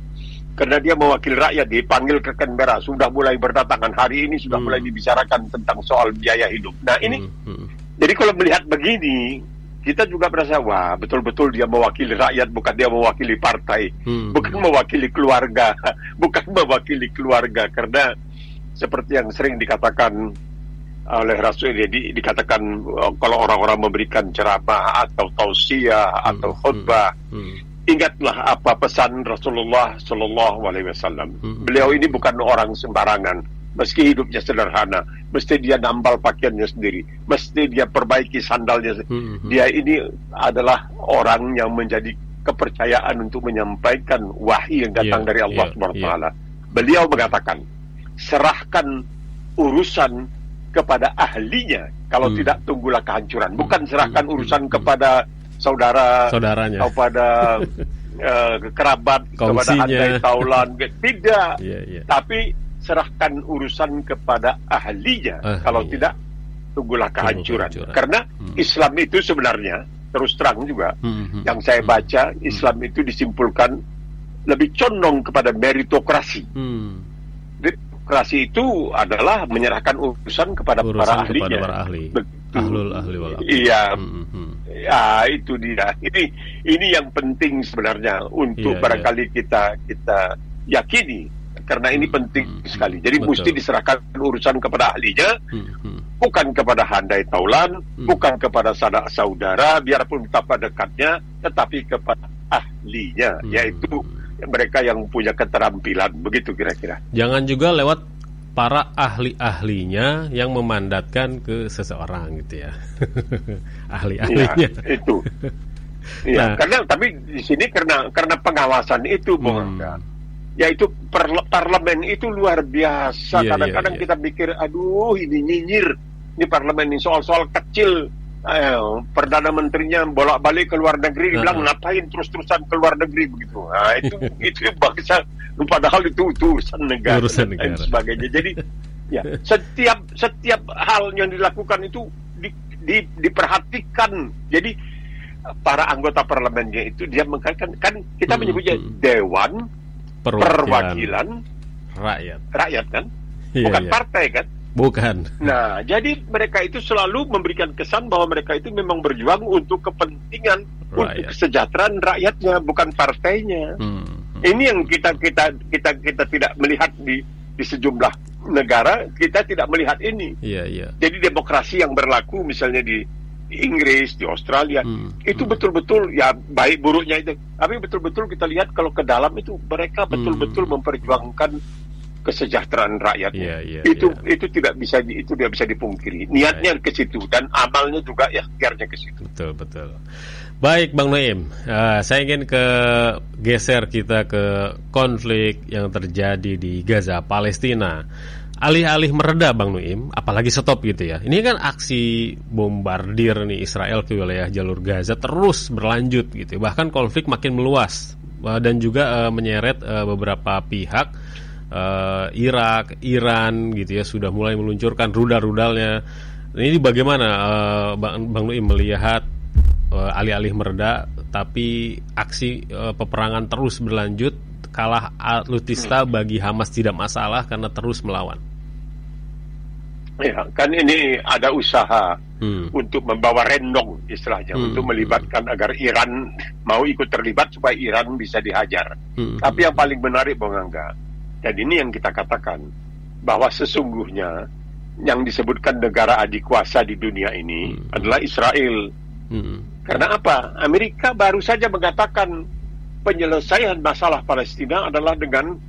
karena dia mewakili rakyat dipanggil ke Canberra sudah mulai berdatangan hari ini sudah hmm. mulai dibicarakan tentang soal biaya hidup. Nah ini hmm. Hmm. jadi kalau melihat begini kita juga merasa wah betul-betul dia mewakili rakyat bukan dia mewakili partai hmm. bukan mewakili keluarga bukan mewakili keluarga karena seperti yang sering dikatakan oleh Rasul ini di, dikatakan oh, kalau orang-orang memberikan ceramah atau tausiah hmm. atau khutbah hmm. Hmm ingatlah apa pesan Rasulullah Shallallahu Alaihi Wasallam. Hmm. Beliau ini bukan orang sembarangan. Meski hidupnya sederhana, mesti dia nambal pakaiannya sendiri, mesti dia perbaiki sandalnya. Hmm. Dia ini adalah orang yang menjadi kepercayaan untuk menyampaikan wahyu yang datang yeah, dari Allah yeah, Subhanahu yeah. Beliau mengatakan, serahkan urusan kepada ahlinya. Kalau hmm. tidak tunggulah kehancuran. Bukan serahkan hmm. urusan hmm. kepada saudara saudaranya kepada uh, kerabat Kongsinya. kepada andai taulan tidak yeah, yeah. tapi serahkan urusan kepada ahlinya kalau iya. tidak tunggulah kehancuran Tunggu karena hmm. Islam itu sebenarnya terus terang juga hmm, hmm, yang saya hmm. baca hmm. Islam itu disimpulkan lebih condong kepada meritokrasi hmm. demokrasi itu adalah menyerahkan urusan kepada Urusan para kepada ahlinya. para ahli. Ahlul ahli wal. Iya, Hmm, hmm. ya itu dia. Ini ini yang penting sebenarnya untuk Iya, barangkali kita kita yakini karena ini penting sekali. Jadi Betul. mesti diserahkan urusan kepada ahlinya, Hmm, hmm. bukan kepada handai taulan, bukan kepada sanak saudara, biarpun betapa dekatnya, tetapi kepada ahlinya, Hmm. yaitu mereka yang punya keterampilan. Begitu kira-kira. Jangan juga lewat para ahli-ahlinya yang memandatkan ke seseorang gitu ya. Ahli-ahlinya. Iya, itu. Iya, Nah. karena tapi di sini karena karena pengawasan itu, Bung Hmm. Yaitu parle- parlemen itu luar biasa. Iya, Kadang-kadang iya, iya. kita pikir, aduh ini nyinyir. Ini parlemen ini soal-soal kecil. Eh, Perdana Menterinya bolak-balik ke luar negeri, Nah. bilang ngapain terus-terusan ke luar negeri begitu. Nah, itu itu bangsa. Padahal itu, itu urusan negara Urusan dan negara. sebagainya. Jadi ya setiap setiap hal yang dilakukan itu di, di- diperhatikan. Jadi para anggota parlemennya itu dia mengatakan kan kita Hmm, menyebutnya hmm. dewan perwakilan rakyat. rakyat kan, Iya, bukan iya. partai kan. Bukan. Nah, jadi mereka itu selalu memberikan kesan bahwa mereka itu memang berjuang untuk kepentingan untuk Rakyat. kesejahteraan rakyatnya, bukan partainya. Hmm. Ini yang kita kita kita kita tidak melihat di di sejumlah negara kita tidak melihat ini. Iya, iya. Jadi demokrasi yang berlaku misalnya di Inggris, di Australia, Hmm, itu betul-betul ya baik buruknya itu. Tapi betul-betul kita lihat kalau ke dalam itu mereka betul-betul memperjuangkan kesejahteraan rakyat. Iya, iya, itu itu tidak bisa di- itu tidak bisa dipungkiri. Niatnya ke situ dan amalnya juga ikhtiarnya ke situ. Betul, betul. Baik, Bang Noim. Eh, saya ingin ke geser kita ke konflik yang terjadi di Gaza, Palestina. Alih-alih mereda, Bang Noim, apalagi stop gitu ya. Ini kan aksi bombardir nih Israel ke wilayah jalur Gaza terus berlanjut gitu. Bahkan konflik makin meluas dan juga eh, menyeret eh, beberapa pihak eh, Irak, Iran gitu ya sudah mulai meluncurkan rudal-rudalnya. Ini bagaimana eh, Bang, Bang Nuim melihat eh, alih-alih mereda tapi aksi eh, peperangan terus berlanjut kalah alutista bagi Hamas tidak masalah karena terus melawan. Ya, kan ini ada usaha Hmm. untuk membawa rendong istilahnya Hmm. untuk melibatkan agar Iran mau ikut terlibat supaya Iran bisa dihajar. Hmm. Tapi yang paling menarik Bang Angga, dan ini yang kita katakan bahwa sesungguhnya yang disebutkan negara adik kuasa di dunia ini adalah Israel. Hmm. Karena apa? Amerika baru saja mengatakan penyelesaian masalah Palestina adalah dengan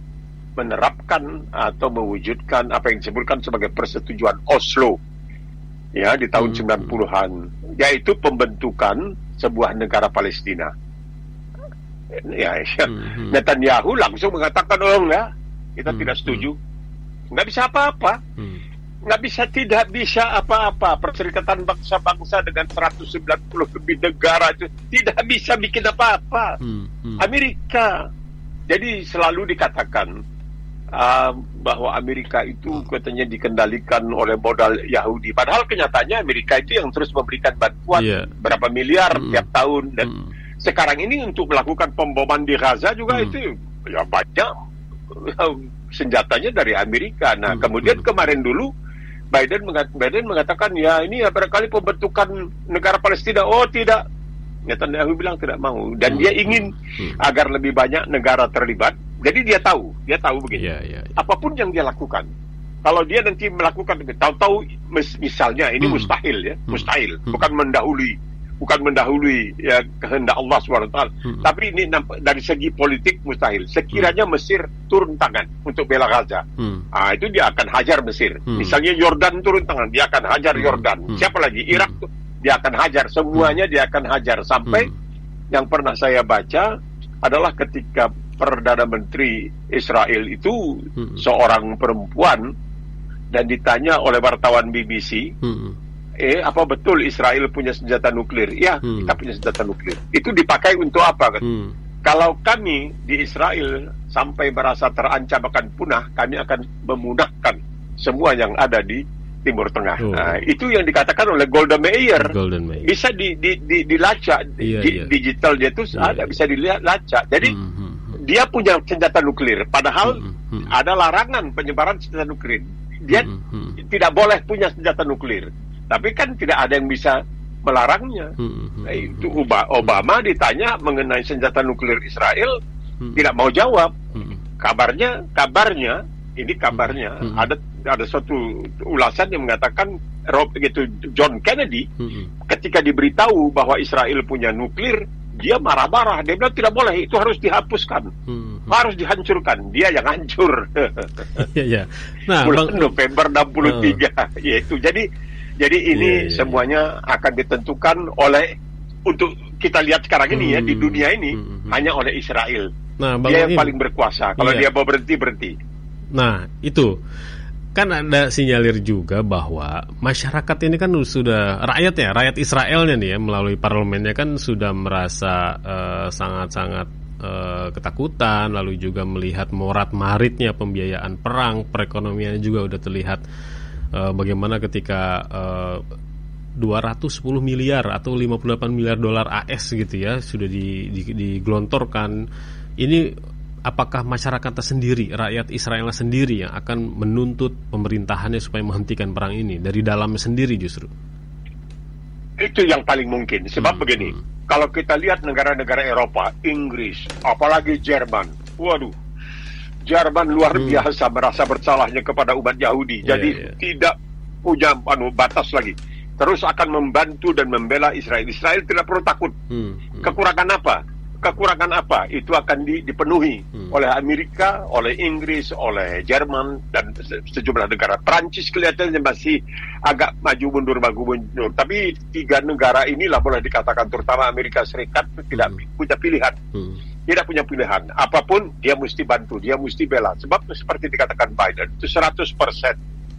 menerapkan atau mewujudkan apa yang disebutkan sebagai persetujuan Oslo ya di tahun 90-an yaitu pembentukan sebuah negara Palestina. Ya, ya. Netanyahu langsung mengatakan oh enggak, kita tidak setuju. Nggak bisa apa-apa. Nggak bisa tidak bisa apa-apa. Perserikatan bangsa-bangsa dengan 190 lebih negara itu tidak bisa bikin apa-apa. Amerika. Jadi selalu dikatakan uh, bahwa Amerika itu katanya dikendalikan oleh modal Yahudi. Padahal kenyataannya Amerika itu yang terus memberikan bantuan Iya. berapa miliar tiap tahun dan sekarang ini untuk melakukan pemboman di Gaza juga itu ya banyak uh, senjatanya dari Amerika. Nah, kemudian kemarin dulu Biden, mengat- Biden mengatakan ya ini ya barangkali pembentukan negara Palestina. Oh tidak, Netanyahu bilang tidak mau dan dia ingin agar lebih banyak negara terlibat. Jadi dia tahu, dia tahu begini. Apa pun yang dia lakukan, kalau dia nanti melakukan tahu-tahu mis- misalnya ini mustahil ya, mustahil, bukan mendahului, bukan mendahului ya kehendak Allah swt. Tapi ini dari segi politik mustahil. Sekiranya Mesir turun tangan untuk bela Gaza, Hmm. ah itu dia akan hajar Mesir. Hmm. Misalnya Yordan turun tangan, dia akan hajar Yordan. Siapa lagi? Irak tuh dia akan hajar semuanya dia akan hajar sampai yang pernah saya baca adalah ketika perdana menteri Israel itu seorang perempuan dan ditanya oleh wartawan BBC eh apa betul Israel punya senjata nuklir ya kita punya senjata nuklir itu dipakai untuk apa kan kalau kami di Israel sampai merasa terancam akan punah kami akan memunahkan semua yang ada di Timur Tengah. Oh. Nah, itu yang dikatakan oleh Golda Meir. Golden May. Bisa di, di, di, dilacak, Iya, di, iya. digitalnya itu ada bisa dilihat lacak. Jadi Hmm, dia punya senjata nuklir, padahal hmm. ada larangan penyebaran senjata nuklir. Dia hmm. tidak boleh punya senjata nuklir, tapi kan tidak ada yang bisa melarangnya. Hmm. Nah, itu Obama ditanya mengenai senjata nuklir Israel, hmm. tidak mau jawab. Hmm. Kabarnya, kabarnya, ini kabarnya hmm. ada ada suatu ulasan yang mengatakan gitu John Kennedy hmm. ketika diberitahu bahwa Israel punya nuklir dia marah-marah. Dia bilang tidak boleh itu harus dihapuskan. Hmm. harus dihancurkan. Dia yang hancur. Ya, ya. nah bulan bang, November 63 uh, ya itu. Jadi jadi ini yeah, yeah, semuanya yeah. akan ditentukan oleh untuk kita lihat sekarang ini hmm, ya di hmm, dunia ini hmm, hmm. hanya oleh Israel. Nah, dia yang paling berkuasa. Kalau yeah. dia mau berhenti berhenti. Nah itu kan ada sinyalir juga bahwa masyarakat ini kan sudah rakyat ya rakyat Israelnya nih ya melalui parlemennya kan sudah merasa eh, sangat-sangat uh, ketakutan lalu juga melihat morat maritnya pembiayaan perang perekonomiannya juga udah terlihat uh, bagaimana ketika uh, 210 miliar atau 58 miliar dolar AS gitu ya sudah di, di, digelontorkan. Ini apakah masyarakat sendiri, rakyat Israel sendiri yang akan menuntut pemerintahannya supaya menghentikan perang ini dari dalamnya sendiri justru? Itu yang paling mungkin. Sebab hmm, begini, kalau kita lihat negara-negara Eropa, Inggris, apalagi Jerman, waduh, Jerman luar hmm. biasa merasa bersalahnya kepada umat Yahudi. Yeah, Jadi yeah. tidak punya anu batas lagi. Terus akan membantu dan membela Israel. Israel tidak perlu takut. Hmm, hmm. Kekurangan apa? Kekurangan apa itu akan di, dipenuhi hmm. oleh Amerika, oleh Inggris, oleh Jerman dan sejumlah negara. Prancis kelihatannya masih agak maju mundur maju mundur. Tapi tiga negara inilah boleh dikatakan terutama Amerika Serikat tidak hmm. punya pilihan. Hmm. Tidak punya pilihan. Apa pun dia mesti bantu, dia mesti bela. Sebab seperti dikatakan Biden itu 100%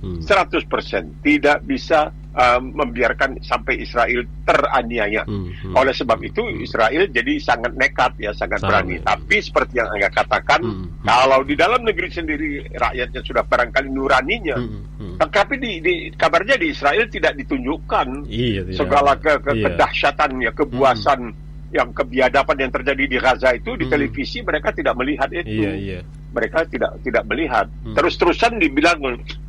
hmm. 100% tidak bisa uh, membiarkan sampai Israel teraniaya. Hmm, hmm, Oleh sebab itu Israel jadi sangat nekat ya, sangat Sama, berani. Ya. Tapi seperti yang Anda katakan, hmm, hmm. kalau di dalam negeri sendiri rakyatnya sudah barangkali nuraninya, hmm, hmm. tapi di, di kabarnya di Israel tidak ditunjukkan iya, segala ke, ke, iya. kedahsyatan ya, kebuasan hmm yang kebiadaban yang terjadi di Gaza itu di hmm. televisi mereka tidak melihat itu. Iya, iya. Mereka tidak tidak melihat. Hmm. Terus-terusan dibilang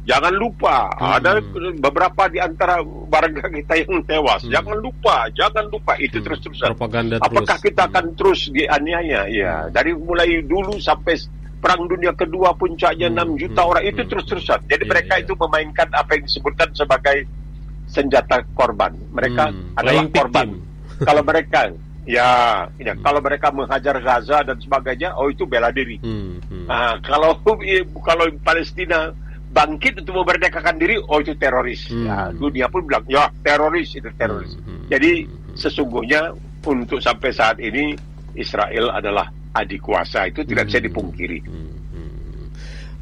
jangan lupa hmm. ada beberapa di antara warga kita yang tewas. Hmm. Jangan lupa, jangan lupa itu hmm. terus-terusan. Propaganda Apakah terus. kita akan terus dianiaya? Ya, hmm. dari mulai dulu sampai Perang Dunia Kedua puncaknya hmm. 6 juta hmm. orang itu hmm. terus-terusan. Jadi yeah, mereka yeah. itu memainkan apa yang disebutkan sebagai senjata korban. Mereka hmm. adalah korban. Kalau mereka Ya, ya. Hmm. kalau mereka menghajar Gaza dan sebagainya, oh itu bela diri. Hmm, hmm. Nah, kalau kalau Palestina bangkit untuk memerdekakan diri, oh itu teroris. Hmm. Ya, dunia pun bilang, ya teroris itu teroris. Hmm, hmm. Jadi hmm. sesungguhnya untuk sampai saat ini Israel adalah adik kuasa itu tidak hmm. bisa dipungkiri. Hmm.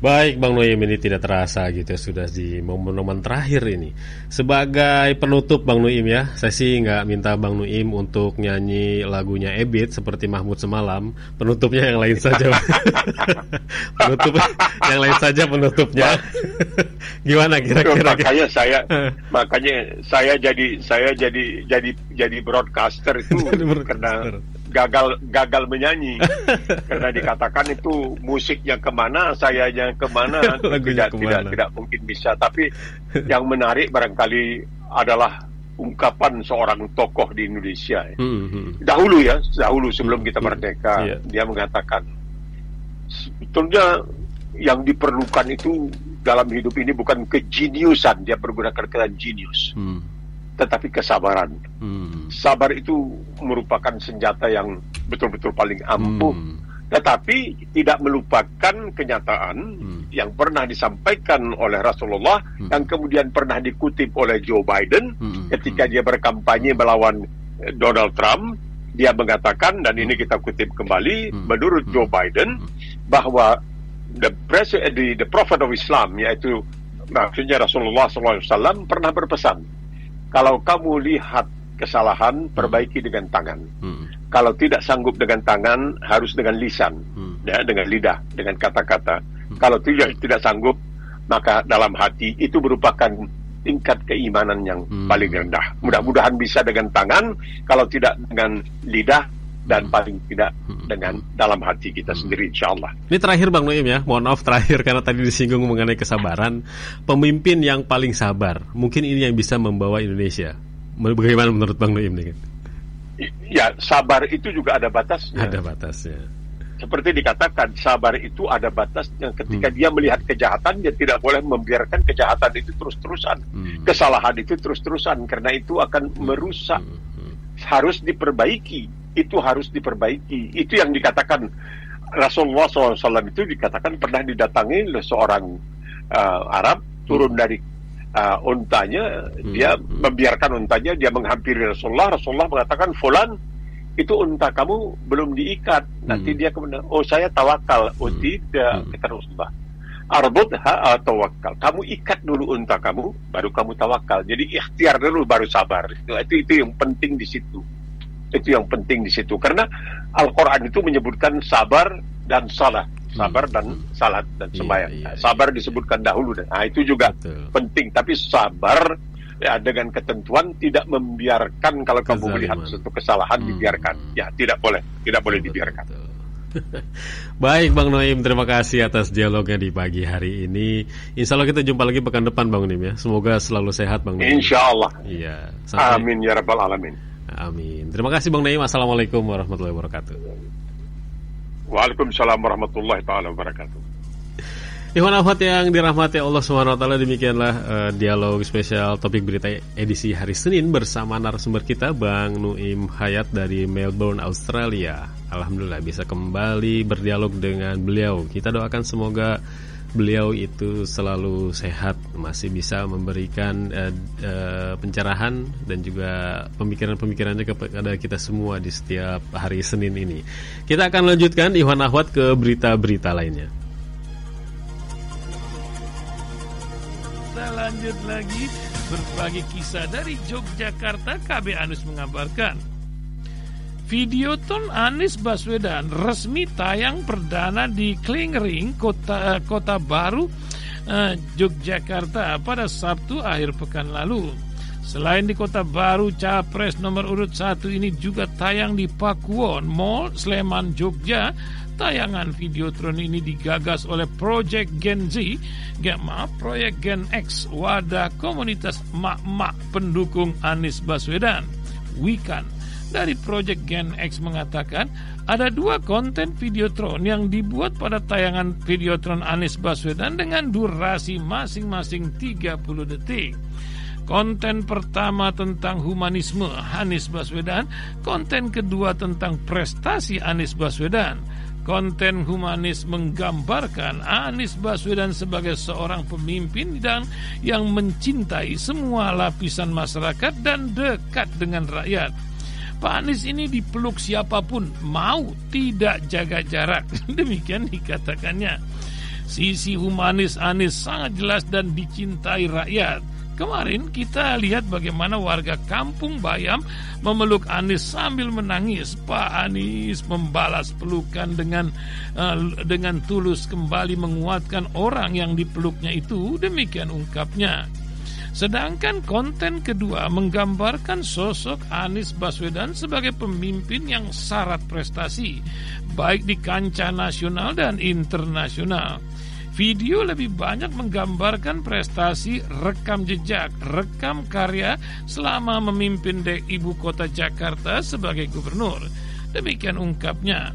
Baik Bang Noem ini tidak terasa gitu sudah di momen-momen terakhir ini. Sebagai penutup Bang Noim ya Saya sih nggak minta Bang Noim untuk nyanyi lagunya Ebit seperti Mahmud semalam. Penutupnya yang lain saja Penutup yang lain saja penutupnya. Gimana kira-kira? Makanya saya makanya saya jadi saya jadi jadi jadi broadcaster itu karena gagal gagal menyanyi karena dikatakan itu musiknya ke mana saya yang ke mana tidak ke mana? tidak tidak mungkin bisa tapi yang menarik barangkali adalah ungkapan seorang tokoh di Indonesia hmm, hmm. dahulu ya dahulu sebelum kita hmm, merdeka hmm, yeah. dia mengatakan sebetulnya yang diperlukan itu dalam hidup ini bukan kejeniusan dia menggunakan kata jenius hmm tetapi kesabaran. Hmm. Sabar itu merupakan senjata yang betul-betul paling ampuh, hmm. tetapi tidak melupakan kenyataan hmm. yang pernah disampaikan oleh Rasulullah, hmm. yang kemudian pernah dikutip oleh Joe Biden hmm. ketika hmm. dia berkampanye melawan eh, Donald Trump. Dia mengatakan dan ini hmm. kita kutip kembali, hmm. menurut hmm. Joe Biden bahwa the, president, the, the prophet of Islam yaitu maksudnya Rasulullah SAW pernah berpesan kalau kamu lihat kesalahan, hmm. perbaiki dengan tangan. Hmm. Kalau tidak sanggup dengan tangan, harus dengan lisan, hmm. ya, dengan lidah, dengan kata-kata. Hmm. Kalau tidak tidak sanggup, maka dalam hati itu merupakan tingkat keimanan yang hmm. paling rendah. Mudah-mudahan bisa dengan tangan, kalau tidak dengan lidah, dan paling tidak dengan dalam hati kita sendiri insya Allah. Ini terakhir Bang Noim ya, mohon maaf terakhir karena tadi disinggung mengenai kesabaran. Pemimpin yang paling sabar, mungkin ini yang bisa membawa Indonesia. Bagaimana menurut Bang Noim nih? Ya, sabar itu juga ada batasnya. Ada batasnya. Seperti dikatakan, sabar itu ada batasnya. Ketika hmm. dia melihat kejahatan, dia tidak boleh membiarkan kejahatan itu terus-terusan. Hmm. Kesalahan itu terus-terusan, karena itu akan hmm. merusak. Hmm. Hmm. Harus diperbaiki. Itu harus diperbaiki. Itu yang dikatakan Rasulullah SAW itu dikatakan pernah didatangi oleh seorang uh, Arab turun hmm. dari uh, untanya, hmm. dia membiarkan untanya, dia menghampiri Rasulullah. Rasulullah mengatakan, "Fulan, itu unta kamu belum diikat. Nanti hmm. dia kemudian, oh saya tawakal. Oh hmm. tidak, kata Rasulullah. Arbut ha tawakal. Kamu ikat dulu unta kamu, baru kamu tawakal. Jadi ikhtiar dulu baru sabar. Itu itu, itu yang penting di situ. Itu yang penting di situ. Karena Al-Quran itu menyebutkan sabar dan. Sabar hmm. dan salat dan iya, sembahyang. Iya, iya, sabar disebutkan dahulu. Nah itu juga Betul. penting. Tapi sabar ya dengan ketentuan tidak membiarkan kalau kamu melihat suatu kesalahan hmm. dibiarkan ya tidak boleh tidak boleh dibiarkan Baik Bang Noim, terima kasih atas dialognya di pagi hari ini. Insya Allah kita jumpa lagi pekan depan Bang Noim ya. Semoga selalu sehat Bang Noim. Insya Allah. Iya. Sampai... Amin ya rabbal alamin. Amin. Terima kasih Bang Noim. Assalamualaikum warahmatullahi wabarakatuh. Waalaikumsalam warahmatullahi wabarakatuh. Ikhwan Ahmad yang dirahmati Allah SWT demikianlah uh, dialog spesial topik berita edisi hari Senin bersama narasumber kita Bang Nuim Hayat dari Melbourne, Australia. Alhamdulillah bisa kembali berdialog dengan beliau. Kita doakan semoga beliau itu selalu sehat, masih bisa memberikan uh, uh, pencerahan dan juga pemikiran-pemikirannya kepada kita semua di setiap hari Senin ini. Kita akan lanjutkan Ikhwan Ahwat ke berita-berita lainnya. kita lanjut lagi berbagi kisah dari Yogyakarta KB Anus mengabarkan Videoton Anies Baswedan resmi tayang perdana di Klingring kota kota baru uh, Yogyakarta pada Sabtu akhir pekan lalu. Selain di kota baru, capres nomor urut satu ini juga tayang di Pakuwon Mall Sleman Jogja Tayangan Videotron ini digagas oleh Project Gen Z, gak maaf, Proyek Gen X, wadah komunitas mak-mak pendukung Anies Baswedan, Wikan. Dari Project Gen X mengatakan ada dua konten Videotron yang dibuat pada tayangan Videotron Anies Baswedan dengan durasi masing-masing 30 detik. Konten pertama tentang humanisme Anies Baswedan, konten kedua tentang prestasi Anies Baswedan. Konten humanis menggambarkan Anies Baswedan sebagai seorang pemimpin dan yang mencintai semua lapisan masyarakat dan dekat dengan rakyat. Pak Anies ini dipeluk siapa pun mau tidak jaga jarak. Demikian dikatakannya. Sisi humanis Anies sangat jelas dan dicintai rakyat. Kemarin kita lihat bagaimana warga kampung Bayam memeluk Anies sambil menangis. Pak Anies membalas pelukan dengan uh, dengan tulus kembali menguatkan orang yang dipeluknya itu. Demikian ungkapnya. Sedangkan konten kedua menggambarkan sosok Anies Baswedan sebagai pemimpin yang syarat prestasi, baik di kancah nasional dan internasional. Video lebih banyak menggambarkan prestasi rekam jejak, rekam karya selama memimpin de ibu kota Jakarta sebagai gubernur. Demikian ungkapnya.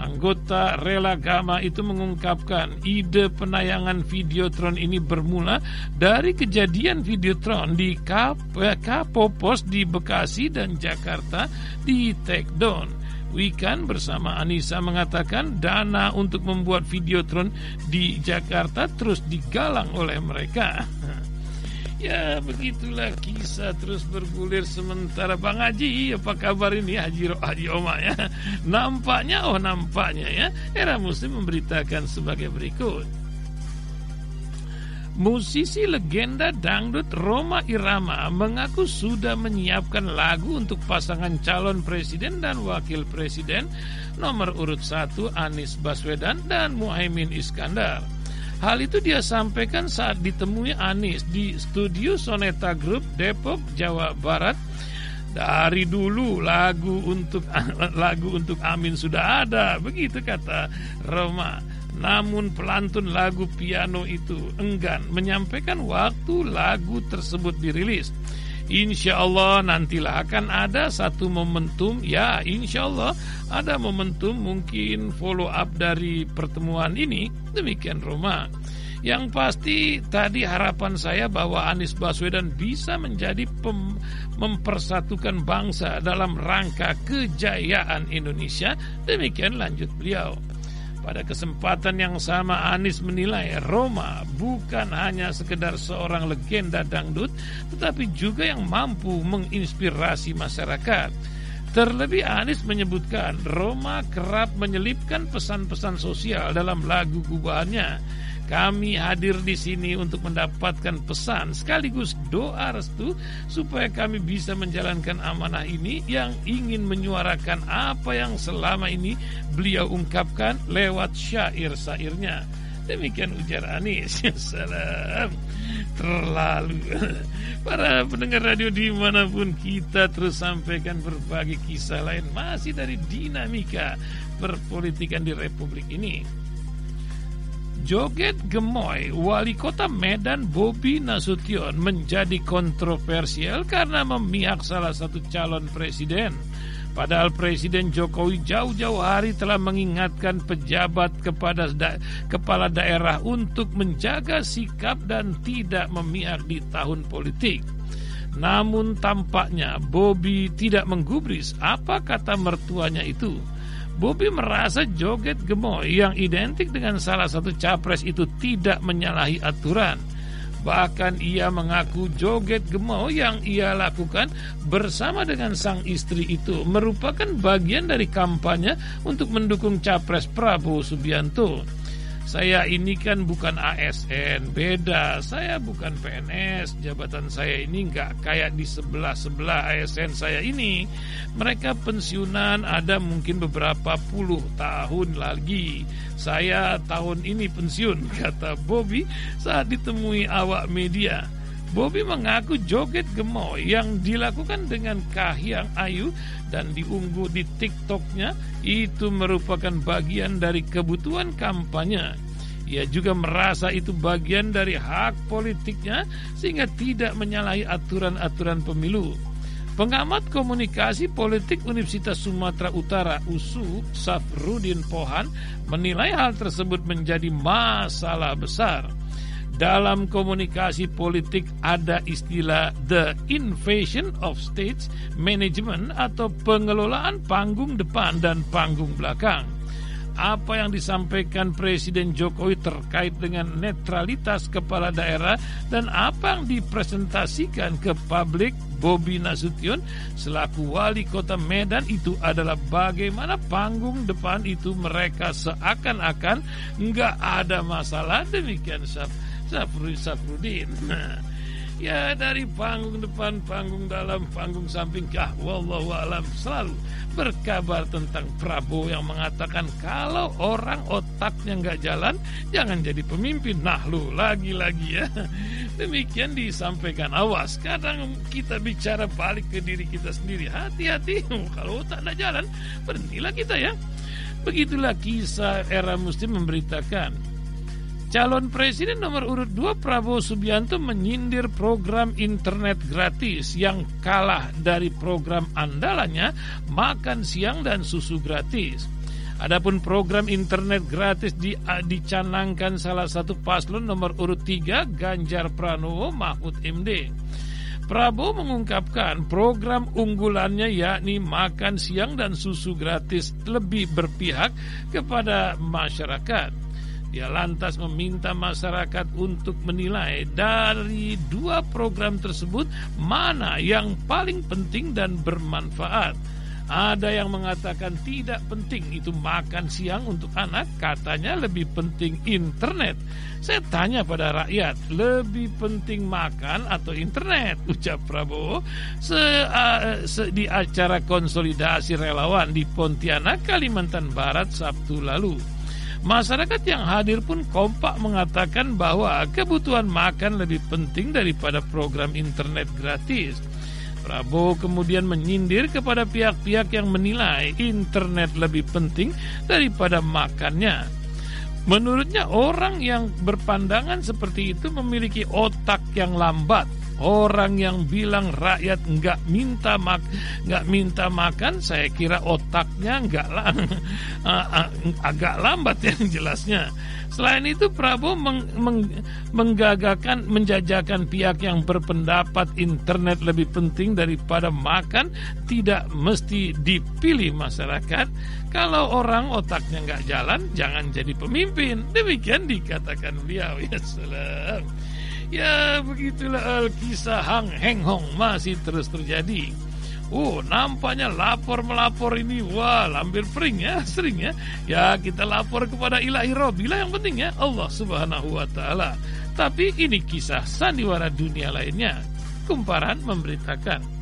Anggota Rela Gama itu mengungkapkan ide penayangan Videotron ini bermula dari kejadian Videotron di Kapopos di Bekasi dan Jakarta di take down. Wikan bersama Anissa mengatakan dana untuk membuat videotron di Jakarta terus digalang oleh mereka. Ya begitulah kisah terus bergulir sementara. Bang Haji apa kabar ini Haji Haji Oma ya? Nampaknya oh nampaknya ya Era Muslim memberitakan sebagai berikut. Musisi legenda dangdut Roma Irama mengaku sudah menyiapkan lagu untuk pasangan calon presiden dan wakil presiden nomor urut 1 Anies Baswedan dan Muhaimin Iskandar. Hal itu dia sampaikan saat ditemui Anies di studio Soneta Group Depok, Jawa Barat Dari dulu lagu untuk lagu untuk Amin sudah ada, begitu kata Roma. Namun pelantun lagu piano itu enggan menyampaikan waktu lagu tersebut dirilis. Insya Allah nantilah akan ada satu momentum Ya insya Allah ada momentum mungkin follow up dari pertemuan ini Demikian Roma yang pasti tadi harapan saya bahwa Anies Baswedan bisa menjadi pem, mempersatukan bangsa dalam rangka kejayaan Indonesia. Demikian lanjut beliau. Pada kesempatan yang sama Anies menilai Roma bukan hanya sekedar seorang legenda dangdut tetapi juga yang mampu menginspirasi masyarakat. Terlebih Anies menyebutkan Roma kerap menyelipkan pesan-pesan sosial dalam lagu gubahannya kami hadir di sini untuk mendapatkan pesan sekaligus doa restu supaya kami bisa menjalankan amanah ini yang ingin menyuarakan apa yang selama ini beliau ungkapkan lewat syair-syairnya. Demikian ujar Anies. Salam. Terlalu. Para pendengar radio di mana pun kita terus sampaikan berbagai kisah lain masih dari dinamika perpolitikan di Republik ini. Joget Gemoy, wali kota Medan Bobi Nasution menjadi kontroversial karena memihak salah satu calon presiden. Padahal Presiden Jokowi jauh-jauh hari telah mengingatkan pejabat kepada da kepala daerah untuk menjaga sikap dan tidak memihak di tahun politik. Namun tampaknya Bobi tidak menggubris apa kata mertuanya itu. Bobi merasa joget gemoy yang identik dengan salah satu capres itu tidak menyalahi aturan. Bahkan ia mengaku joget gemoy yang ia lakukan bersama dengan sang istri itu merupakan bagian dari kampanye untuk mendukung capres Prabowo Subianto. Saya ini kan bukan ASN, beda. Saya bukan PNS, jabatan saya ini nggak kayak di sebelah-sebelah ASN saya ini. Mereka pensiunan ada mungkin beberapa puluh tahun lagi. Saya tahun ini pensiun, kata Bobby saat ditemui awak media. Bobby mengaku joget gemoy yang dilakukan dengan kahiyang ayu dan diunggah di TikToknya itu merupakan bagian dari kebutuhan kampanye. Ia juga merasa itu bagian dari hak politiknya sehingga tidak menyalahi aturan-aturan pemilu. Pengamat komunikasi politik Universitas Sumatera Utara USU Safrudin Pohan menilai hal tersebut menjadi masalah besar. Dalam komunikasi politik ada istilah the invasion of states management atau pengelolaan panggung depan dan panggung belakang. Apa yang disampaikan Presiden Jokowi terkait dengan netralitas kepala daerah dan apa yang dipresentasikan ke publik Bobi Nasution selaku wali kota Medan itu adalah bagaimana panggung depan itu mereka seakan-akan nggak ada masalah demikian. Safrudin Safrudin. ya dari panggung depan, panggung dalam, panggung samping kah wallahu alam selalu berkabar tentang Prabowo yang mengatakan kalau orang otaknya nggak jalan jangan jadi pemimpin. Nah lu lagi-lagi ya. Demikian disampaikan awas. Kadang kita bicara balik ke diri kita sendiri. Hati-hati kalau otak nggak jalan berhentilah kita ya. Begitulah kisah era muslim memberitakan Calon Presiden nomor urut 2 Prabowo Subianto menyindir program internet gratis yang kalah dari program andalannya makan siang dan susu gratis. Adapun program internet gratis di, dicanangkan salah satu paslon nomor urut 3 Ganjar Pranowo Mahfud MD. Prabowo mengungkapkan program unggulannya yakni makan siang dan susu gratis lebih berpihak kepada masyarakat. Dia lantas meminta masyarakat untuk menilai dari dua program tersebut mana yang paling penting dan bermanfaat. Ada yang mengatakan tidak penting itu makan siang untuk anak, katanya lebih penting internet. Saya tanya pada rakyat, lebih penting makan atau internet? Ucap Prabowo se, se, di acara konsolidasi relawan di Pontianak, Kalimantan Barat Sabtu lalu. Masyarakat yang hadir pun kompak mengatakan bahwa kebutuhan makan lebih penting daripada program internet gratis. Prabowo kemudian menyindir kepada pihak-pihak yang menilai internet lebih penting daripada makannya. Menurutnya orang yang berpandangan seperti itu memiliki otak yang lambat. Orang yang bilang rakyat nggak minta mak nggak minta makan, saya kira otaknya nggak lang agak lambat yang jelasnya. Selain itu Prabowo meng, meng, menggagakan menjajakan pihak yang berpendapat internet lebih penting daripada makan tidak mesti dipilih masyarakat. Kalau orang otaknya nggak jalan, jangan jadi pemimpin. Demikian dikatakan beliau. Ya salam. Ya begitulah kisah Hang Heng Hong masih terus terjadi. Oh, nampaknya lapor melapor ini wah lampir pering ya, sering ya. Ya kita lapor kepada ilahi Robila yang penting ya Allah Subhanahu wa taala. Tapi ini kisah sandiwara dunia lainnya. Kumparan memberitakan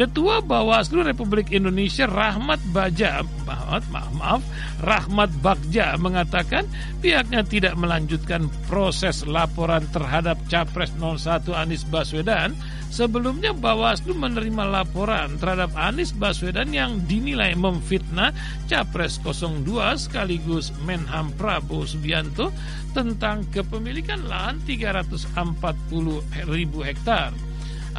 Ketua Bawaslu Republik Indonesia Rahmat Baja maaf, maaf, maaf Rahmat Bagja mengatakan pihaknya tidak melanjutkan proses laporan terhadap Capres 01 Anies Baswedan Sebelumnya Bawaslu menerima laporan terhadap Anies Baswedan yang dinilai memfitnah Capres 02 sekaligus Menham Prabowo Subianto tentang kepemilikan lahan 340 ribu hektar.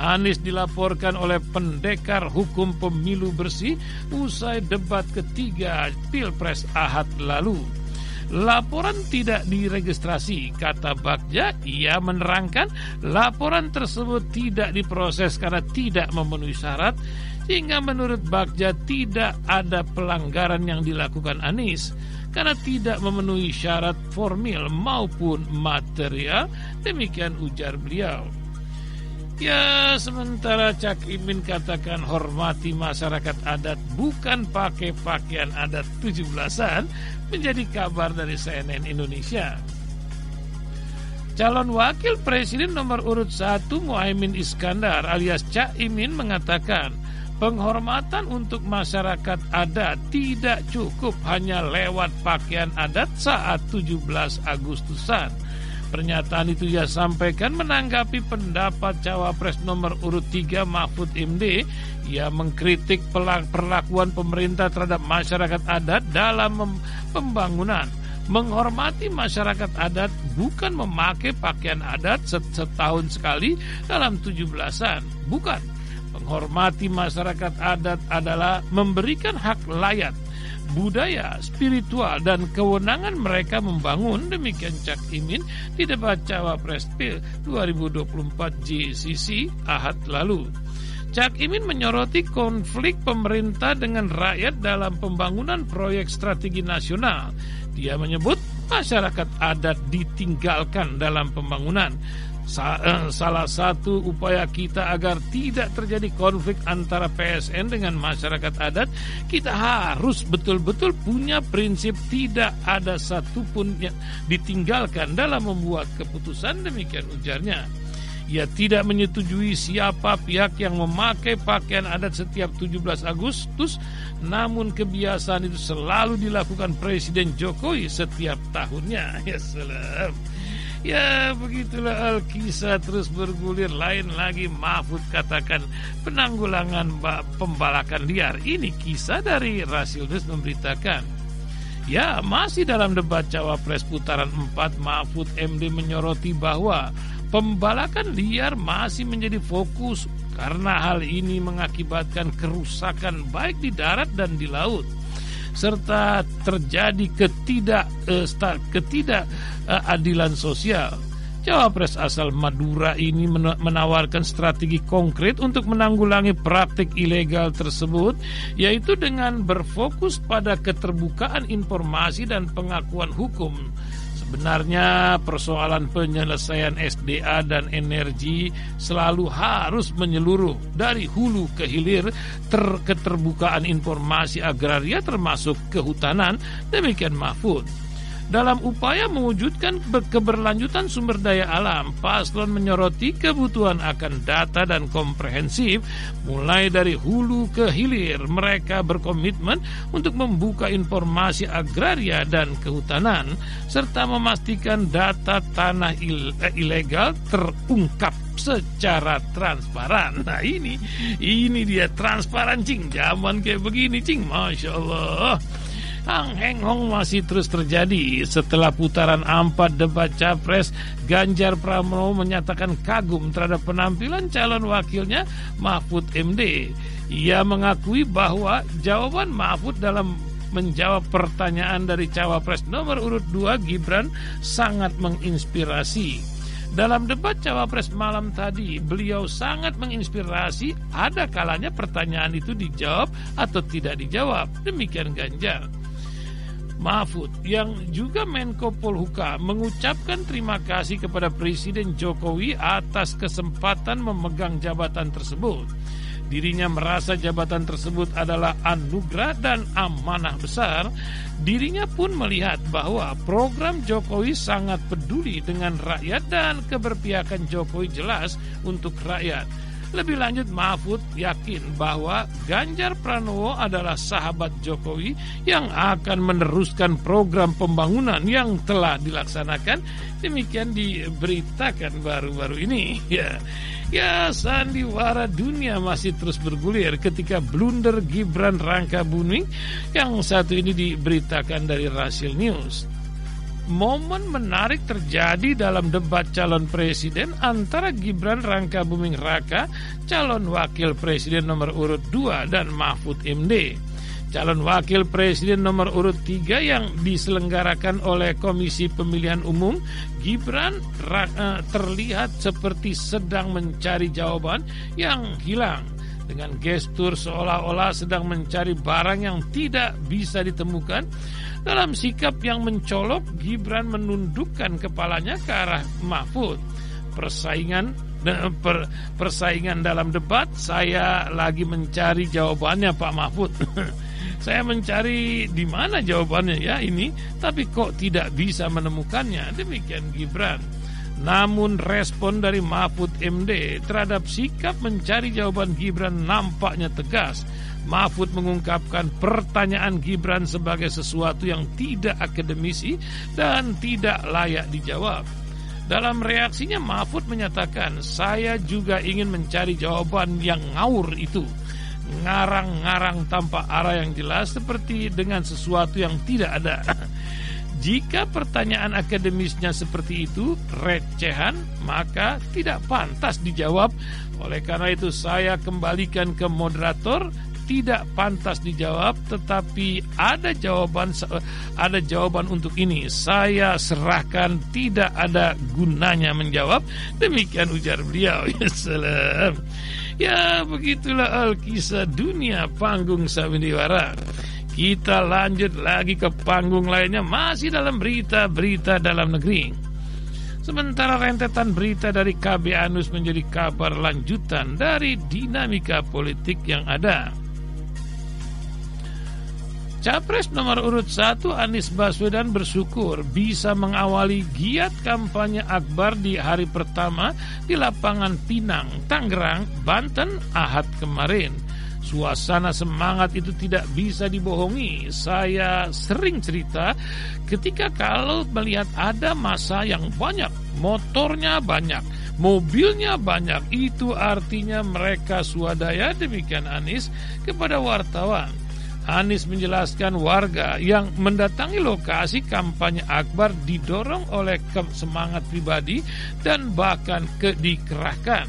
Anies dilaporkan oleh pendekar hukum pemilu bersih usai debat ketiga Pilpres Ahad lalu. Laporan tidak diregistrasi, kata Bagja. Ia menerangkan laporan tersebut tidak diproses karena tidak memenuhi syarat, sehingga menurut Bagja tidak ada pelanggaran yang dilakukan Anies karena tidak memenuhi syarat formil maupun material. Demikian ujar beliau. Ya, sementara Cak Imin katakan hormati masyarakat adat bukan pakai pakaian adat 17-an menjadi kabar dari CNN Indonesia. Calon wakil presiden nomor urut 1 Muhaimin Iskandar alias Cak Imin mengatakan penghormatan untuk masyarakat adat tidak cukup hanya lewat pakaian adat saat 17 Agustusan Pernyataan itu ia sampaikan menanggapi pendapat cawapres nomor urut 3 Mahfud MD. Ia mengkritik perlakuan pemerintah terhadap masyarakat adat dalam pembangunan. Menghormati masyarakat adat bukan memakai pakaian adat setahun sekali dalam tujuh belasan. Bukan. Menghormati masyarakat adat adalah memberikan hak layak budaya, spiritual, dan kewenangan mereka membangun demikian Cak Imin di debat Cawapres 2024 GCC Ahad lalu. Cak Imin menyoroti konflik pemerintah dengan rakyat dalam pembangunan proyek strategi nasional. Dia menyebut masyarakat adat ditinggalkan dalam pembangunan salah satu upaya kita agar tidak terjadi konflik antara PSN dengan masyarakat adat, kita harus betul-betul punya prinsip tidak ada satupun yang ditinggalkan dalam membuat keputusan demikian ujarnya. Ia tidak menyetujui siapa pihak yang memakai pakaian adat setiap 17 Agustus, namun kebiasaan itu selalu dilakukan Presiden Jokowi setiap tahunnya. Ya salam. Ya begitulah Alkisah terus bergulir. Lain lagi Mahfud katakan Penanggulangan pembalakan liar. Ini kisah dari Rasil News memberitakan. Ya masih dalam debat Cawapres putaran 4 Mahfud MD menyoroti bahwa Pembalakan liar masih menjadi fokus Karena hal ini mengakibatkan kerusakan baik di darat dan di laut serta terjadi ketidak uh, ketidakadilan sosial. Cawapres asal Madura ini menawarkan strategi konkret untuk menanggulangi praktik ilegal tersebut, yaitu dengan berfokus pada keterbukaan informasi dan pengakuan hukum Sebenarnya persoalan penyelesaian SDA dan energi selalu harus menyeluruh dari hulu ke hilir ter keterbukaan informasi agraria termasuk kehutanan demikian Mahfud. Dalam upaya mewujudkan keberlanjutan sumber daya alam, paslon menyoroti kebutuhan akan data dan komprehensif mulai dari hulu ke hilir. Mereka berkomitmen untuk membuka informasi agraria dan kehutanan serta memastikan data tanah eh, ilegal terungkap secara transparan. Nah ini, ini dia transparan cing. Zaman kayak begini cing, masya Allah. Hang Heng Hong masih terus terjadi setelah putaran empat debat capres Ganjar Pranowo menyatakan kagum terhadap penampilan calon wakilnya Mahfud MD. Ia mengakui bahwa jawaban Mahfud dalam menjawab pertanyaan dari cawapres nomor urut 2 Gibran sangat menginspirasi. Dalam debat Cawapres malam tadi, beliau sangat menginspirasi. Ada kalanya pertanyaan itu dijawab atau tidak dijawab. Demikian Ganjar. Mahfud yang juga Menko Polhuka mengucapkan terima kasih kepada Presiden Jokowi atas kesempatan memegang jabatan tersebut. Dirinya merasa jabatan tersebut adalah anugerah dan amanah besar. Dirinya pun melihat bahwa program Jokowi sangat peduli dengan rakyat dan keberpihakan Jokowi jelas untuk rakyat. Lebih lanjut Mahfud yakin bahwa Ganjar Pranowo adalah sahabat Jokowi yang akan meneruskan program pembangunan yang telah dilaksanakan. Demikian diberitakan baru-baru ini. Ya. Ya, sandiwara dunia masih terus bergulir ketika blunder Gibran Rangka Buming yang satu ini diberitakan dari Rasil News momen menarik terjadi dalam debat calon presiden antara Gibran Rangka Buming Raka, calon wakil presiden nomor urut 2 dan Mahfud MD. Calon wakil presiden nomor urut 3 yang diselenggarakan oleh Komisi Pemilihan Umum, Gibran eh, terlihat seperti sedang mencari jawaban yang hilang dengan gestur seolah-olah sedang mencari barang yang tidak bisa ditemukan dalam sikap yang mencolok, Gibran menundukkan kepalanya ke arah Mahfud. Persaingan per, persaingan dalam debat, saya lagi mencari jawabannya Pak Mahfud. saya mencari di mana jawabannya ya ini, tapi kok tidak bisa menemukannya. Demikian Gibran. Namun respon dari Mahfud MD terhadap sikap mencari jawaban Gibran nampaknya tegas. Mahfud mengungkapkan pertanyaan Gibran sebagai sesuatu yang tidak akademisi dan tidak layak dijawab. Dalam reaksinya Mahfud menyatakan, saya juga ingin mencari jawaban yang ngawur itu. Ngarang-ngarang tanpa arah yang jelas seperti dengan sesuatu yang tidak ada. Jika pertanyaan akademisnya seperti itu, recehan, maka tidak pantas dijawab. Oleh karena itu saya kembalikan ke moderator tidak pantas dijawab tetapi ada jawaban ada jawaban untuk ini. Saya serahkan tidak ada gunanya menjawab. Demikian ujar beliau. Ya salam. Ya begitulah alkisah dunia panggung sandiwara kita lanjut lagi ke panggung lainnya. Masih dalam berita-berita dalam negeri. Sementara rentetan berita dari KB Anus menjadi kabar lanjutan dari dinamika politik yang ada. Capres nomor urut 1 Anies Baswedan bersyukur bisa mengawali giat kampanye Akbar di hari pertama di lapangan Pinang, Tangerang, Banten, Ahad kemarin. Suasana semangat itu tidak bisa dibohongi. Saya sering cerita ketika kalau melihat ada masa yang banyak, motornya banyak, mobilnya banyak, itu artinya mereka swadaya demikian Anies kepada wartawan. Anies menjelaskan warga yang mendatangi lokasi kampanye Akbar didorong oleh semangat pribadi dan bahkan ke dikerahkan.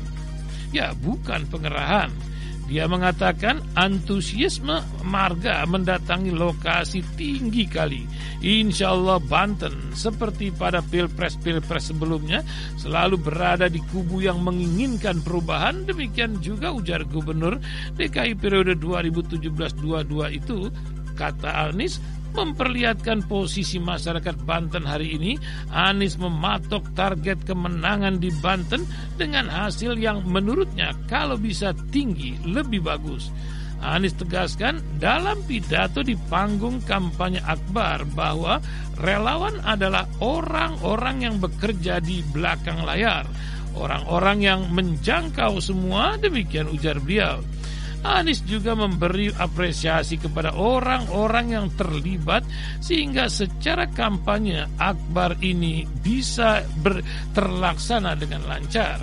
Ya, bukan pengerahan. Dia mengatakan antusiasme marga mendatangi lokasi tinggi kali. Insya Allah Banten seperti pada pilpres-pilpres sebelumnya selalu berada di kubu yang menginginkan perubahan. Demikian juga ujar Gubernur DKI periode 2017-22 itu kata Anies memperlihatkan posisi masyarakat Banten hari ini, Anies mematok target kemenangan di Banten dengan hasil yang menurutnya kalau bisa tinggi lebih bagus. Anies tegaskan dalam pidato di panggung kampanye Akbar bahwa relawan adalah orang-orang yang bekerja di belakang layar, orang-orang yang menjangkau semua, demikian ujar beliau. Anies juga memberi apresiasi kepada orang-orang yang terlibat sehingga secara kampanye Akbar ini bisa ber, terlaksana dengan lancar.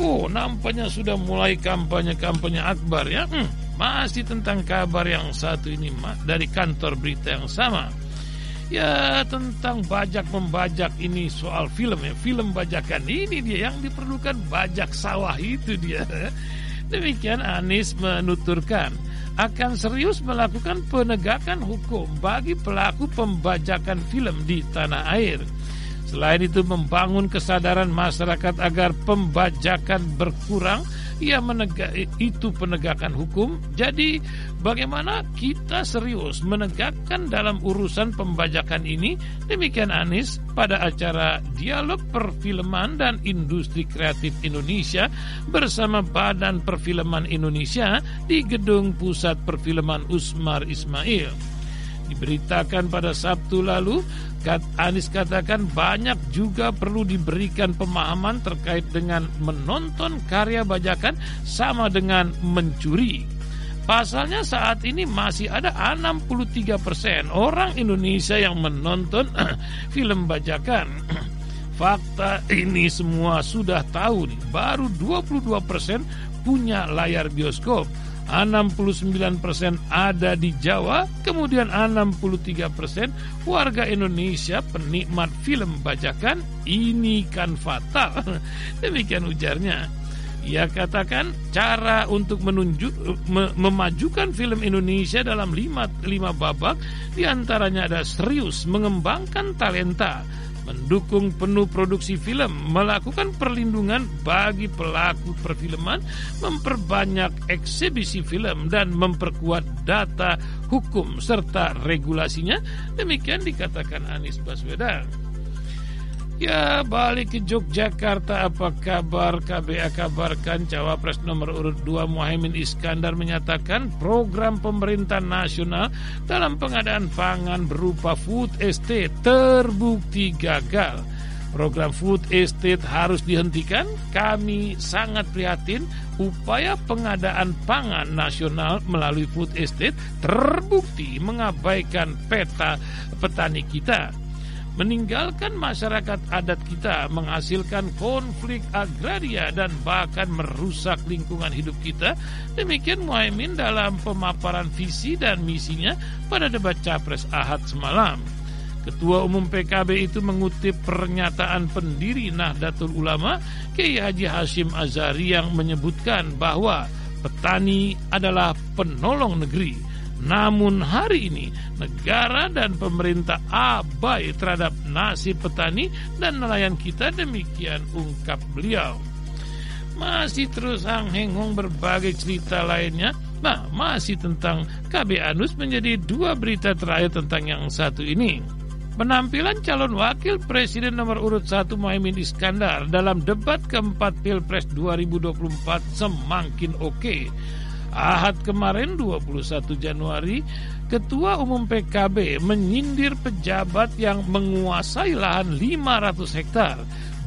Oh, nampaknya sudah mulai kampanye-kampanye Akbar ya. Hmm, masih tentang kabar yang satu ini dari kantor berita yang sama. Ya tentang bajak membajak ini soal film ya Film bajakan ini dia yang diperlukan bajak sawah itu dia Demikian Anies menuturkan akan serius melakukan penegakan hukum bagi pelaku pembajakan film di tanah air. Selain itu membangun kesadaran masyarakat agar pembajakan berkurang ia menegak itu penegakan hukum. Jadi bagaimana kita serius menegakkan dalam urusan pembajakan ini? Demikian Anies pada acara Dialog Perfilman dan Industri Kreatif Indonesia bersama Badan Perfilman Indonesia di Gedung Pusat Perfilman Usmar Ismail. Diberitakan pada Sabtu lalu, Anies katakan banyak juga perlu diberikan pemahaman terkait dengan menonton karya bajakan sama dengan mencuri. Pasalnya saat ini masih ada 63% orang Indonesia yang menonton film bajakan. Fakta ini semua sudah tahu nih, baru 22% punya layar bioskop 69% ada di Jawa, kemudian 63% warga Indonesia penikmat film bajakan, ini kan fatal. Demikian ujarnya. Ia katakan cara untuk menunjuk me, memajukan film Indonesia dalam lima, lima babak di antaranya ada serius mengembangkan talenta, mendukung penuh produksi film, melakukan perlindungan bagi pelaku perfilman, memperbanyak eksibisi film dan memperkuat data hukum serta regulasinya. Demikian dikatakan Anies Baswedan. Ya balik ke Yogyakarta apa kabar KBA kabarkan Cawapres nomor urut 2 Muhaimin Iskandar menyatakan program pemerintah nasional dalam pengadaan pangan berupa food estate terbukti gagal. Program food estate harus dihentikan. Kami sangat prihatin upaya pengadaan pangan nasional melalui food estate terbukti mengabaikan peta petani kita meninggalkan masyarakat adat kita, menghasilkan konflik agraria dan bahkan merusak lingkungan hidup kita. Demikian Muhaimin dalam pemaparan visi dan misinya pada debat Capres Ahad semalam. Ketua Umum PKB itu mengutip pernyataan pendiri Nahdlatul Ulama Kiai Haji Hashim Azari yang menyebutkan bahwa petani adalah penolong negeri namun hari ini negara dan pemerintah abai terhadap nasib petani dan nelayan kita demikian ungkap beliau. Masih terus hanghengong berbagai cerita lainnya. Nah, masih tentang KB Anus menjadi dua berita terakhir tentang yang satu ini. Penampilan calon wakil presiden nomor urut 1 Mohaimin Iskandar dalam debat keempat Pilpres 2024 semakin oke. Okay. Ahad kemarin 21 Januari, Ketua Umum PKB menyindir pejabat yang menguasai lahan 500 hektar.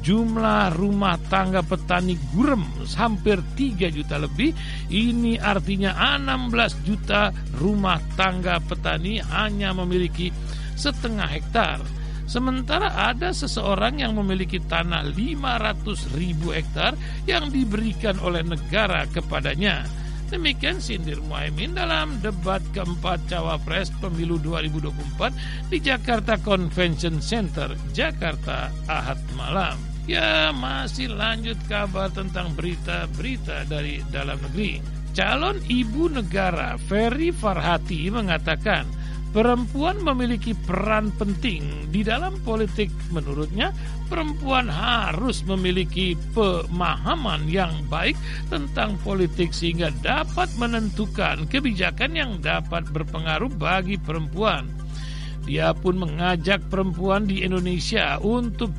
Jumlah rumah tangga petani gurem hampir 3 juta lebih. Ini artinya 16 juta rumah tangga petani hanya memiliki setengah hektar. Sementara ada seseorang yang memiliki tanah 500 ribu hektar yang diberikan oleh negara kepadanya. Demikian sindir Muhaimin dalam debat keempat Cawapres pemilu 2024 di Jakarta Convention Center, Jakarta, Ahad malam. Ya, masih lanjut kabar tentang berita-berita dari dalam negeri. Calon ibu negara Ferry Farhati mengatakan Perempuan memiliki peran penting di dalam politik. Menurutnya, perempuan harus memiliki pemahaman yang baik tentang politik sehingga dapat menentukan kebijakan yang dapat berpengaruh bagi perempuan. Dia pun mengajak perempuan di Indonesia untuk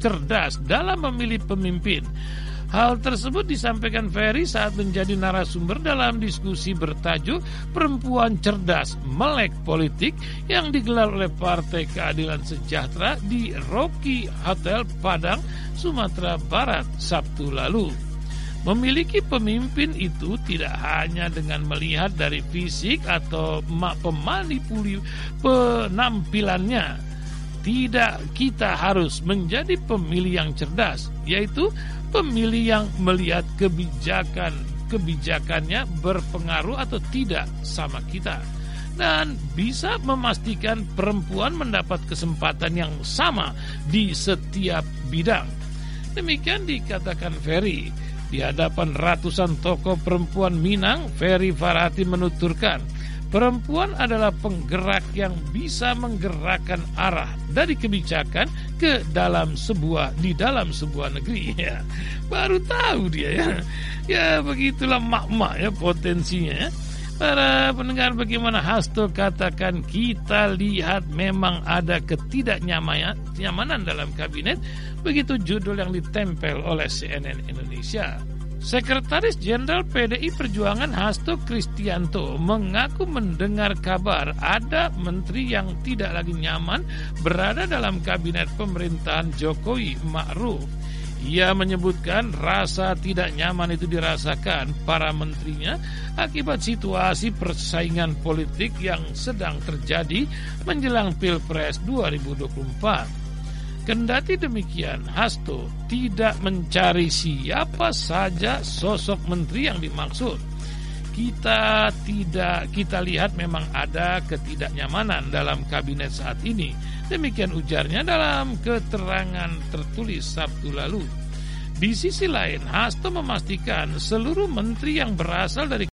cerdas dalam memilih pemimpin Hal tersebut disampaikan Ferry saat menjadi narasumber dalam diskusi bertajuk Perempuan Cerdas Melek Politik yang digelar oleh Partai Keadilan Sejahtera di Rocky Hotel Padang, Sumatera Barat, Sabtu lalu. Memiliki pemimpin itu tidak hanya dengan melihat dari fisik atau pemanipuli penampilannya. Tidak, kita harus menjadi pemilih yang cerdas, yaitu pemilih yang melihat kebijakan kebijakannya berpengaruh atau tidak sama kita dan bisa memastikan perempuan mendapat kesempatan yang sama di setiap bidang. Demikian dikatakan Ferry. Di hadapan ratusan tokoh perempuan Minang, Ferry Farhati menuturkan, Perempuan adalah penggerak yang bisa menggerakkan arah dari kebijakan ke dalam sebuah di dalam sebuah negeri. Ya, baru tahu dia ya. Ya begitulah mak-mak ya potensinya. Ya. Para pendengar bagaimana Hasto katakan kita lihat memang ada ketidaknyamanan dalam kabinet begitu judul yang ditempel oleh CNN Indonesia. Sekretaris Jenderal PDI Perjuangan Hasto Kristianto mengaku mendengar kabar ada menteri yang tidak lagi nyaman berada dalam kabinet pemerintahan Jokowi Ma'ruf. Ia menyebutkan rasa tidak nyaman itu dirasakan para menterinya akibat situasi persaingan politik yang sedang terjadi menjelang Pilpres 2024. Kendati demikian, Hasto tidak mencari siapa saja sosok menteri yang dimaksud. Kita tidak kita lihat memang ada ketidaknyamanan dalam kabinet saat ini. Demikian ujarnya dalam keterangan tertulis Sabtu lalu. Di sisi lain, Hasto memastikan seluruh menteri yang berasal dari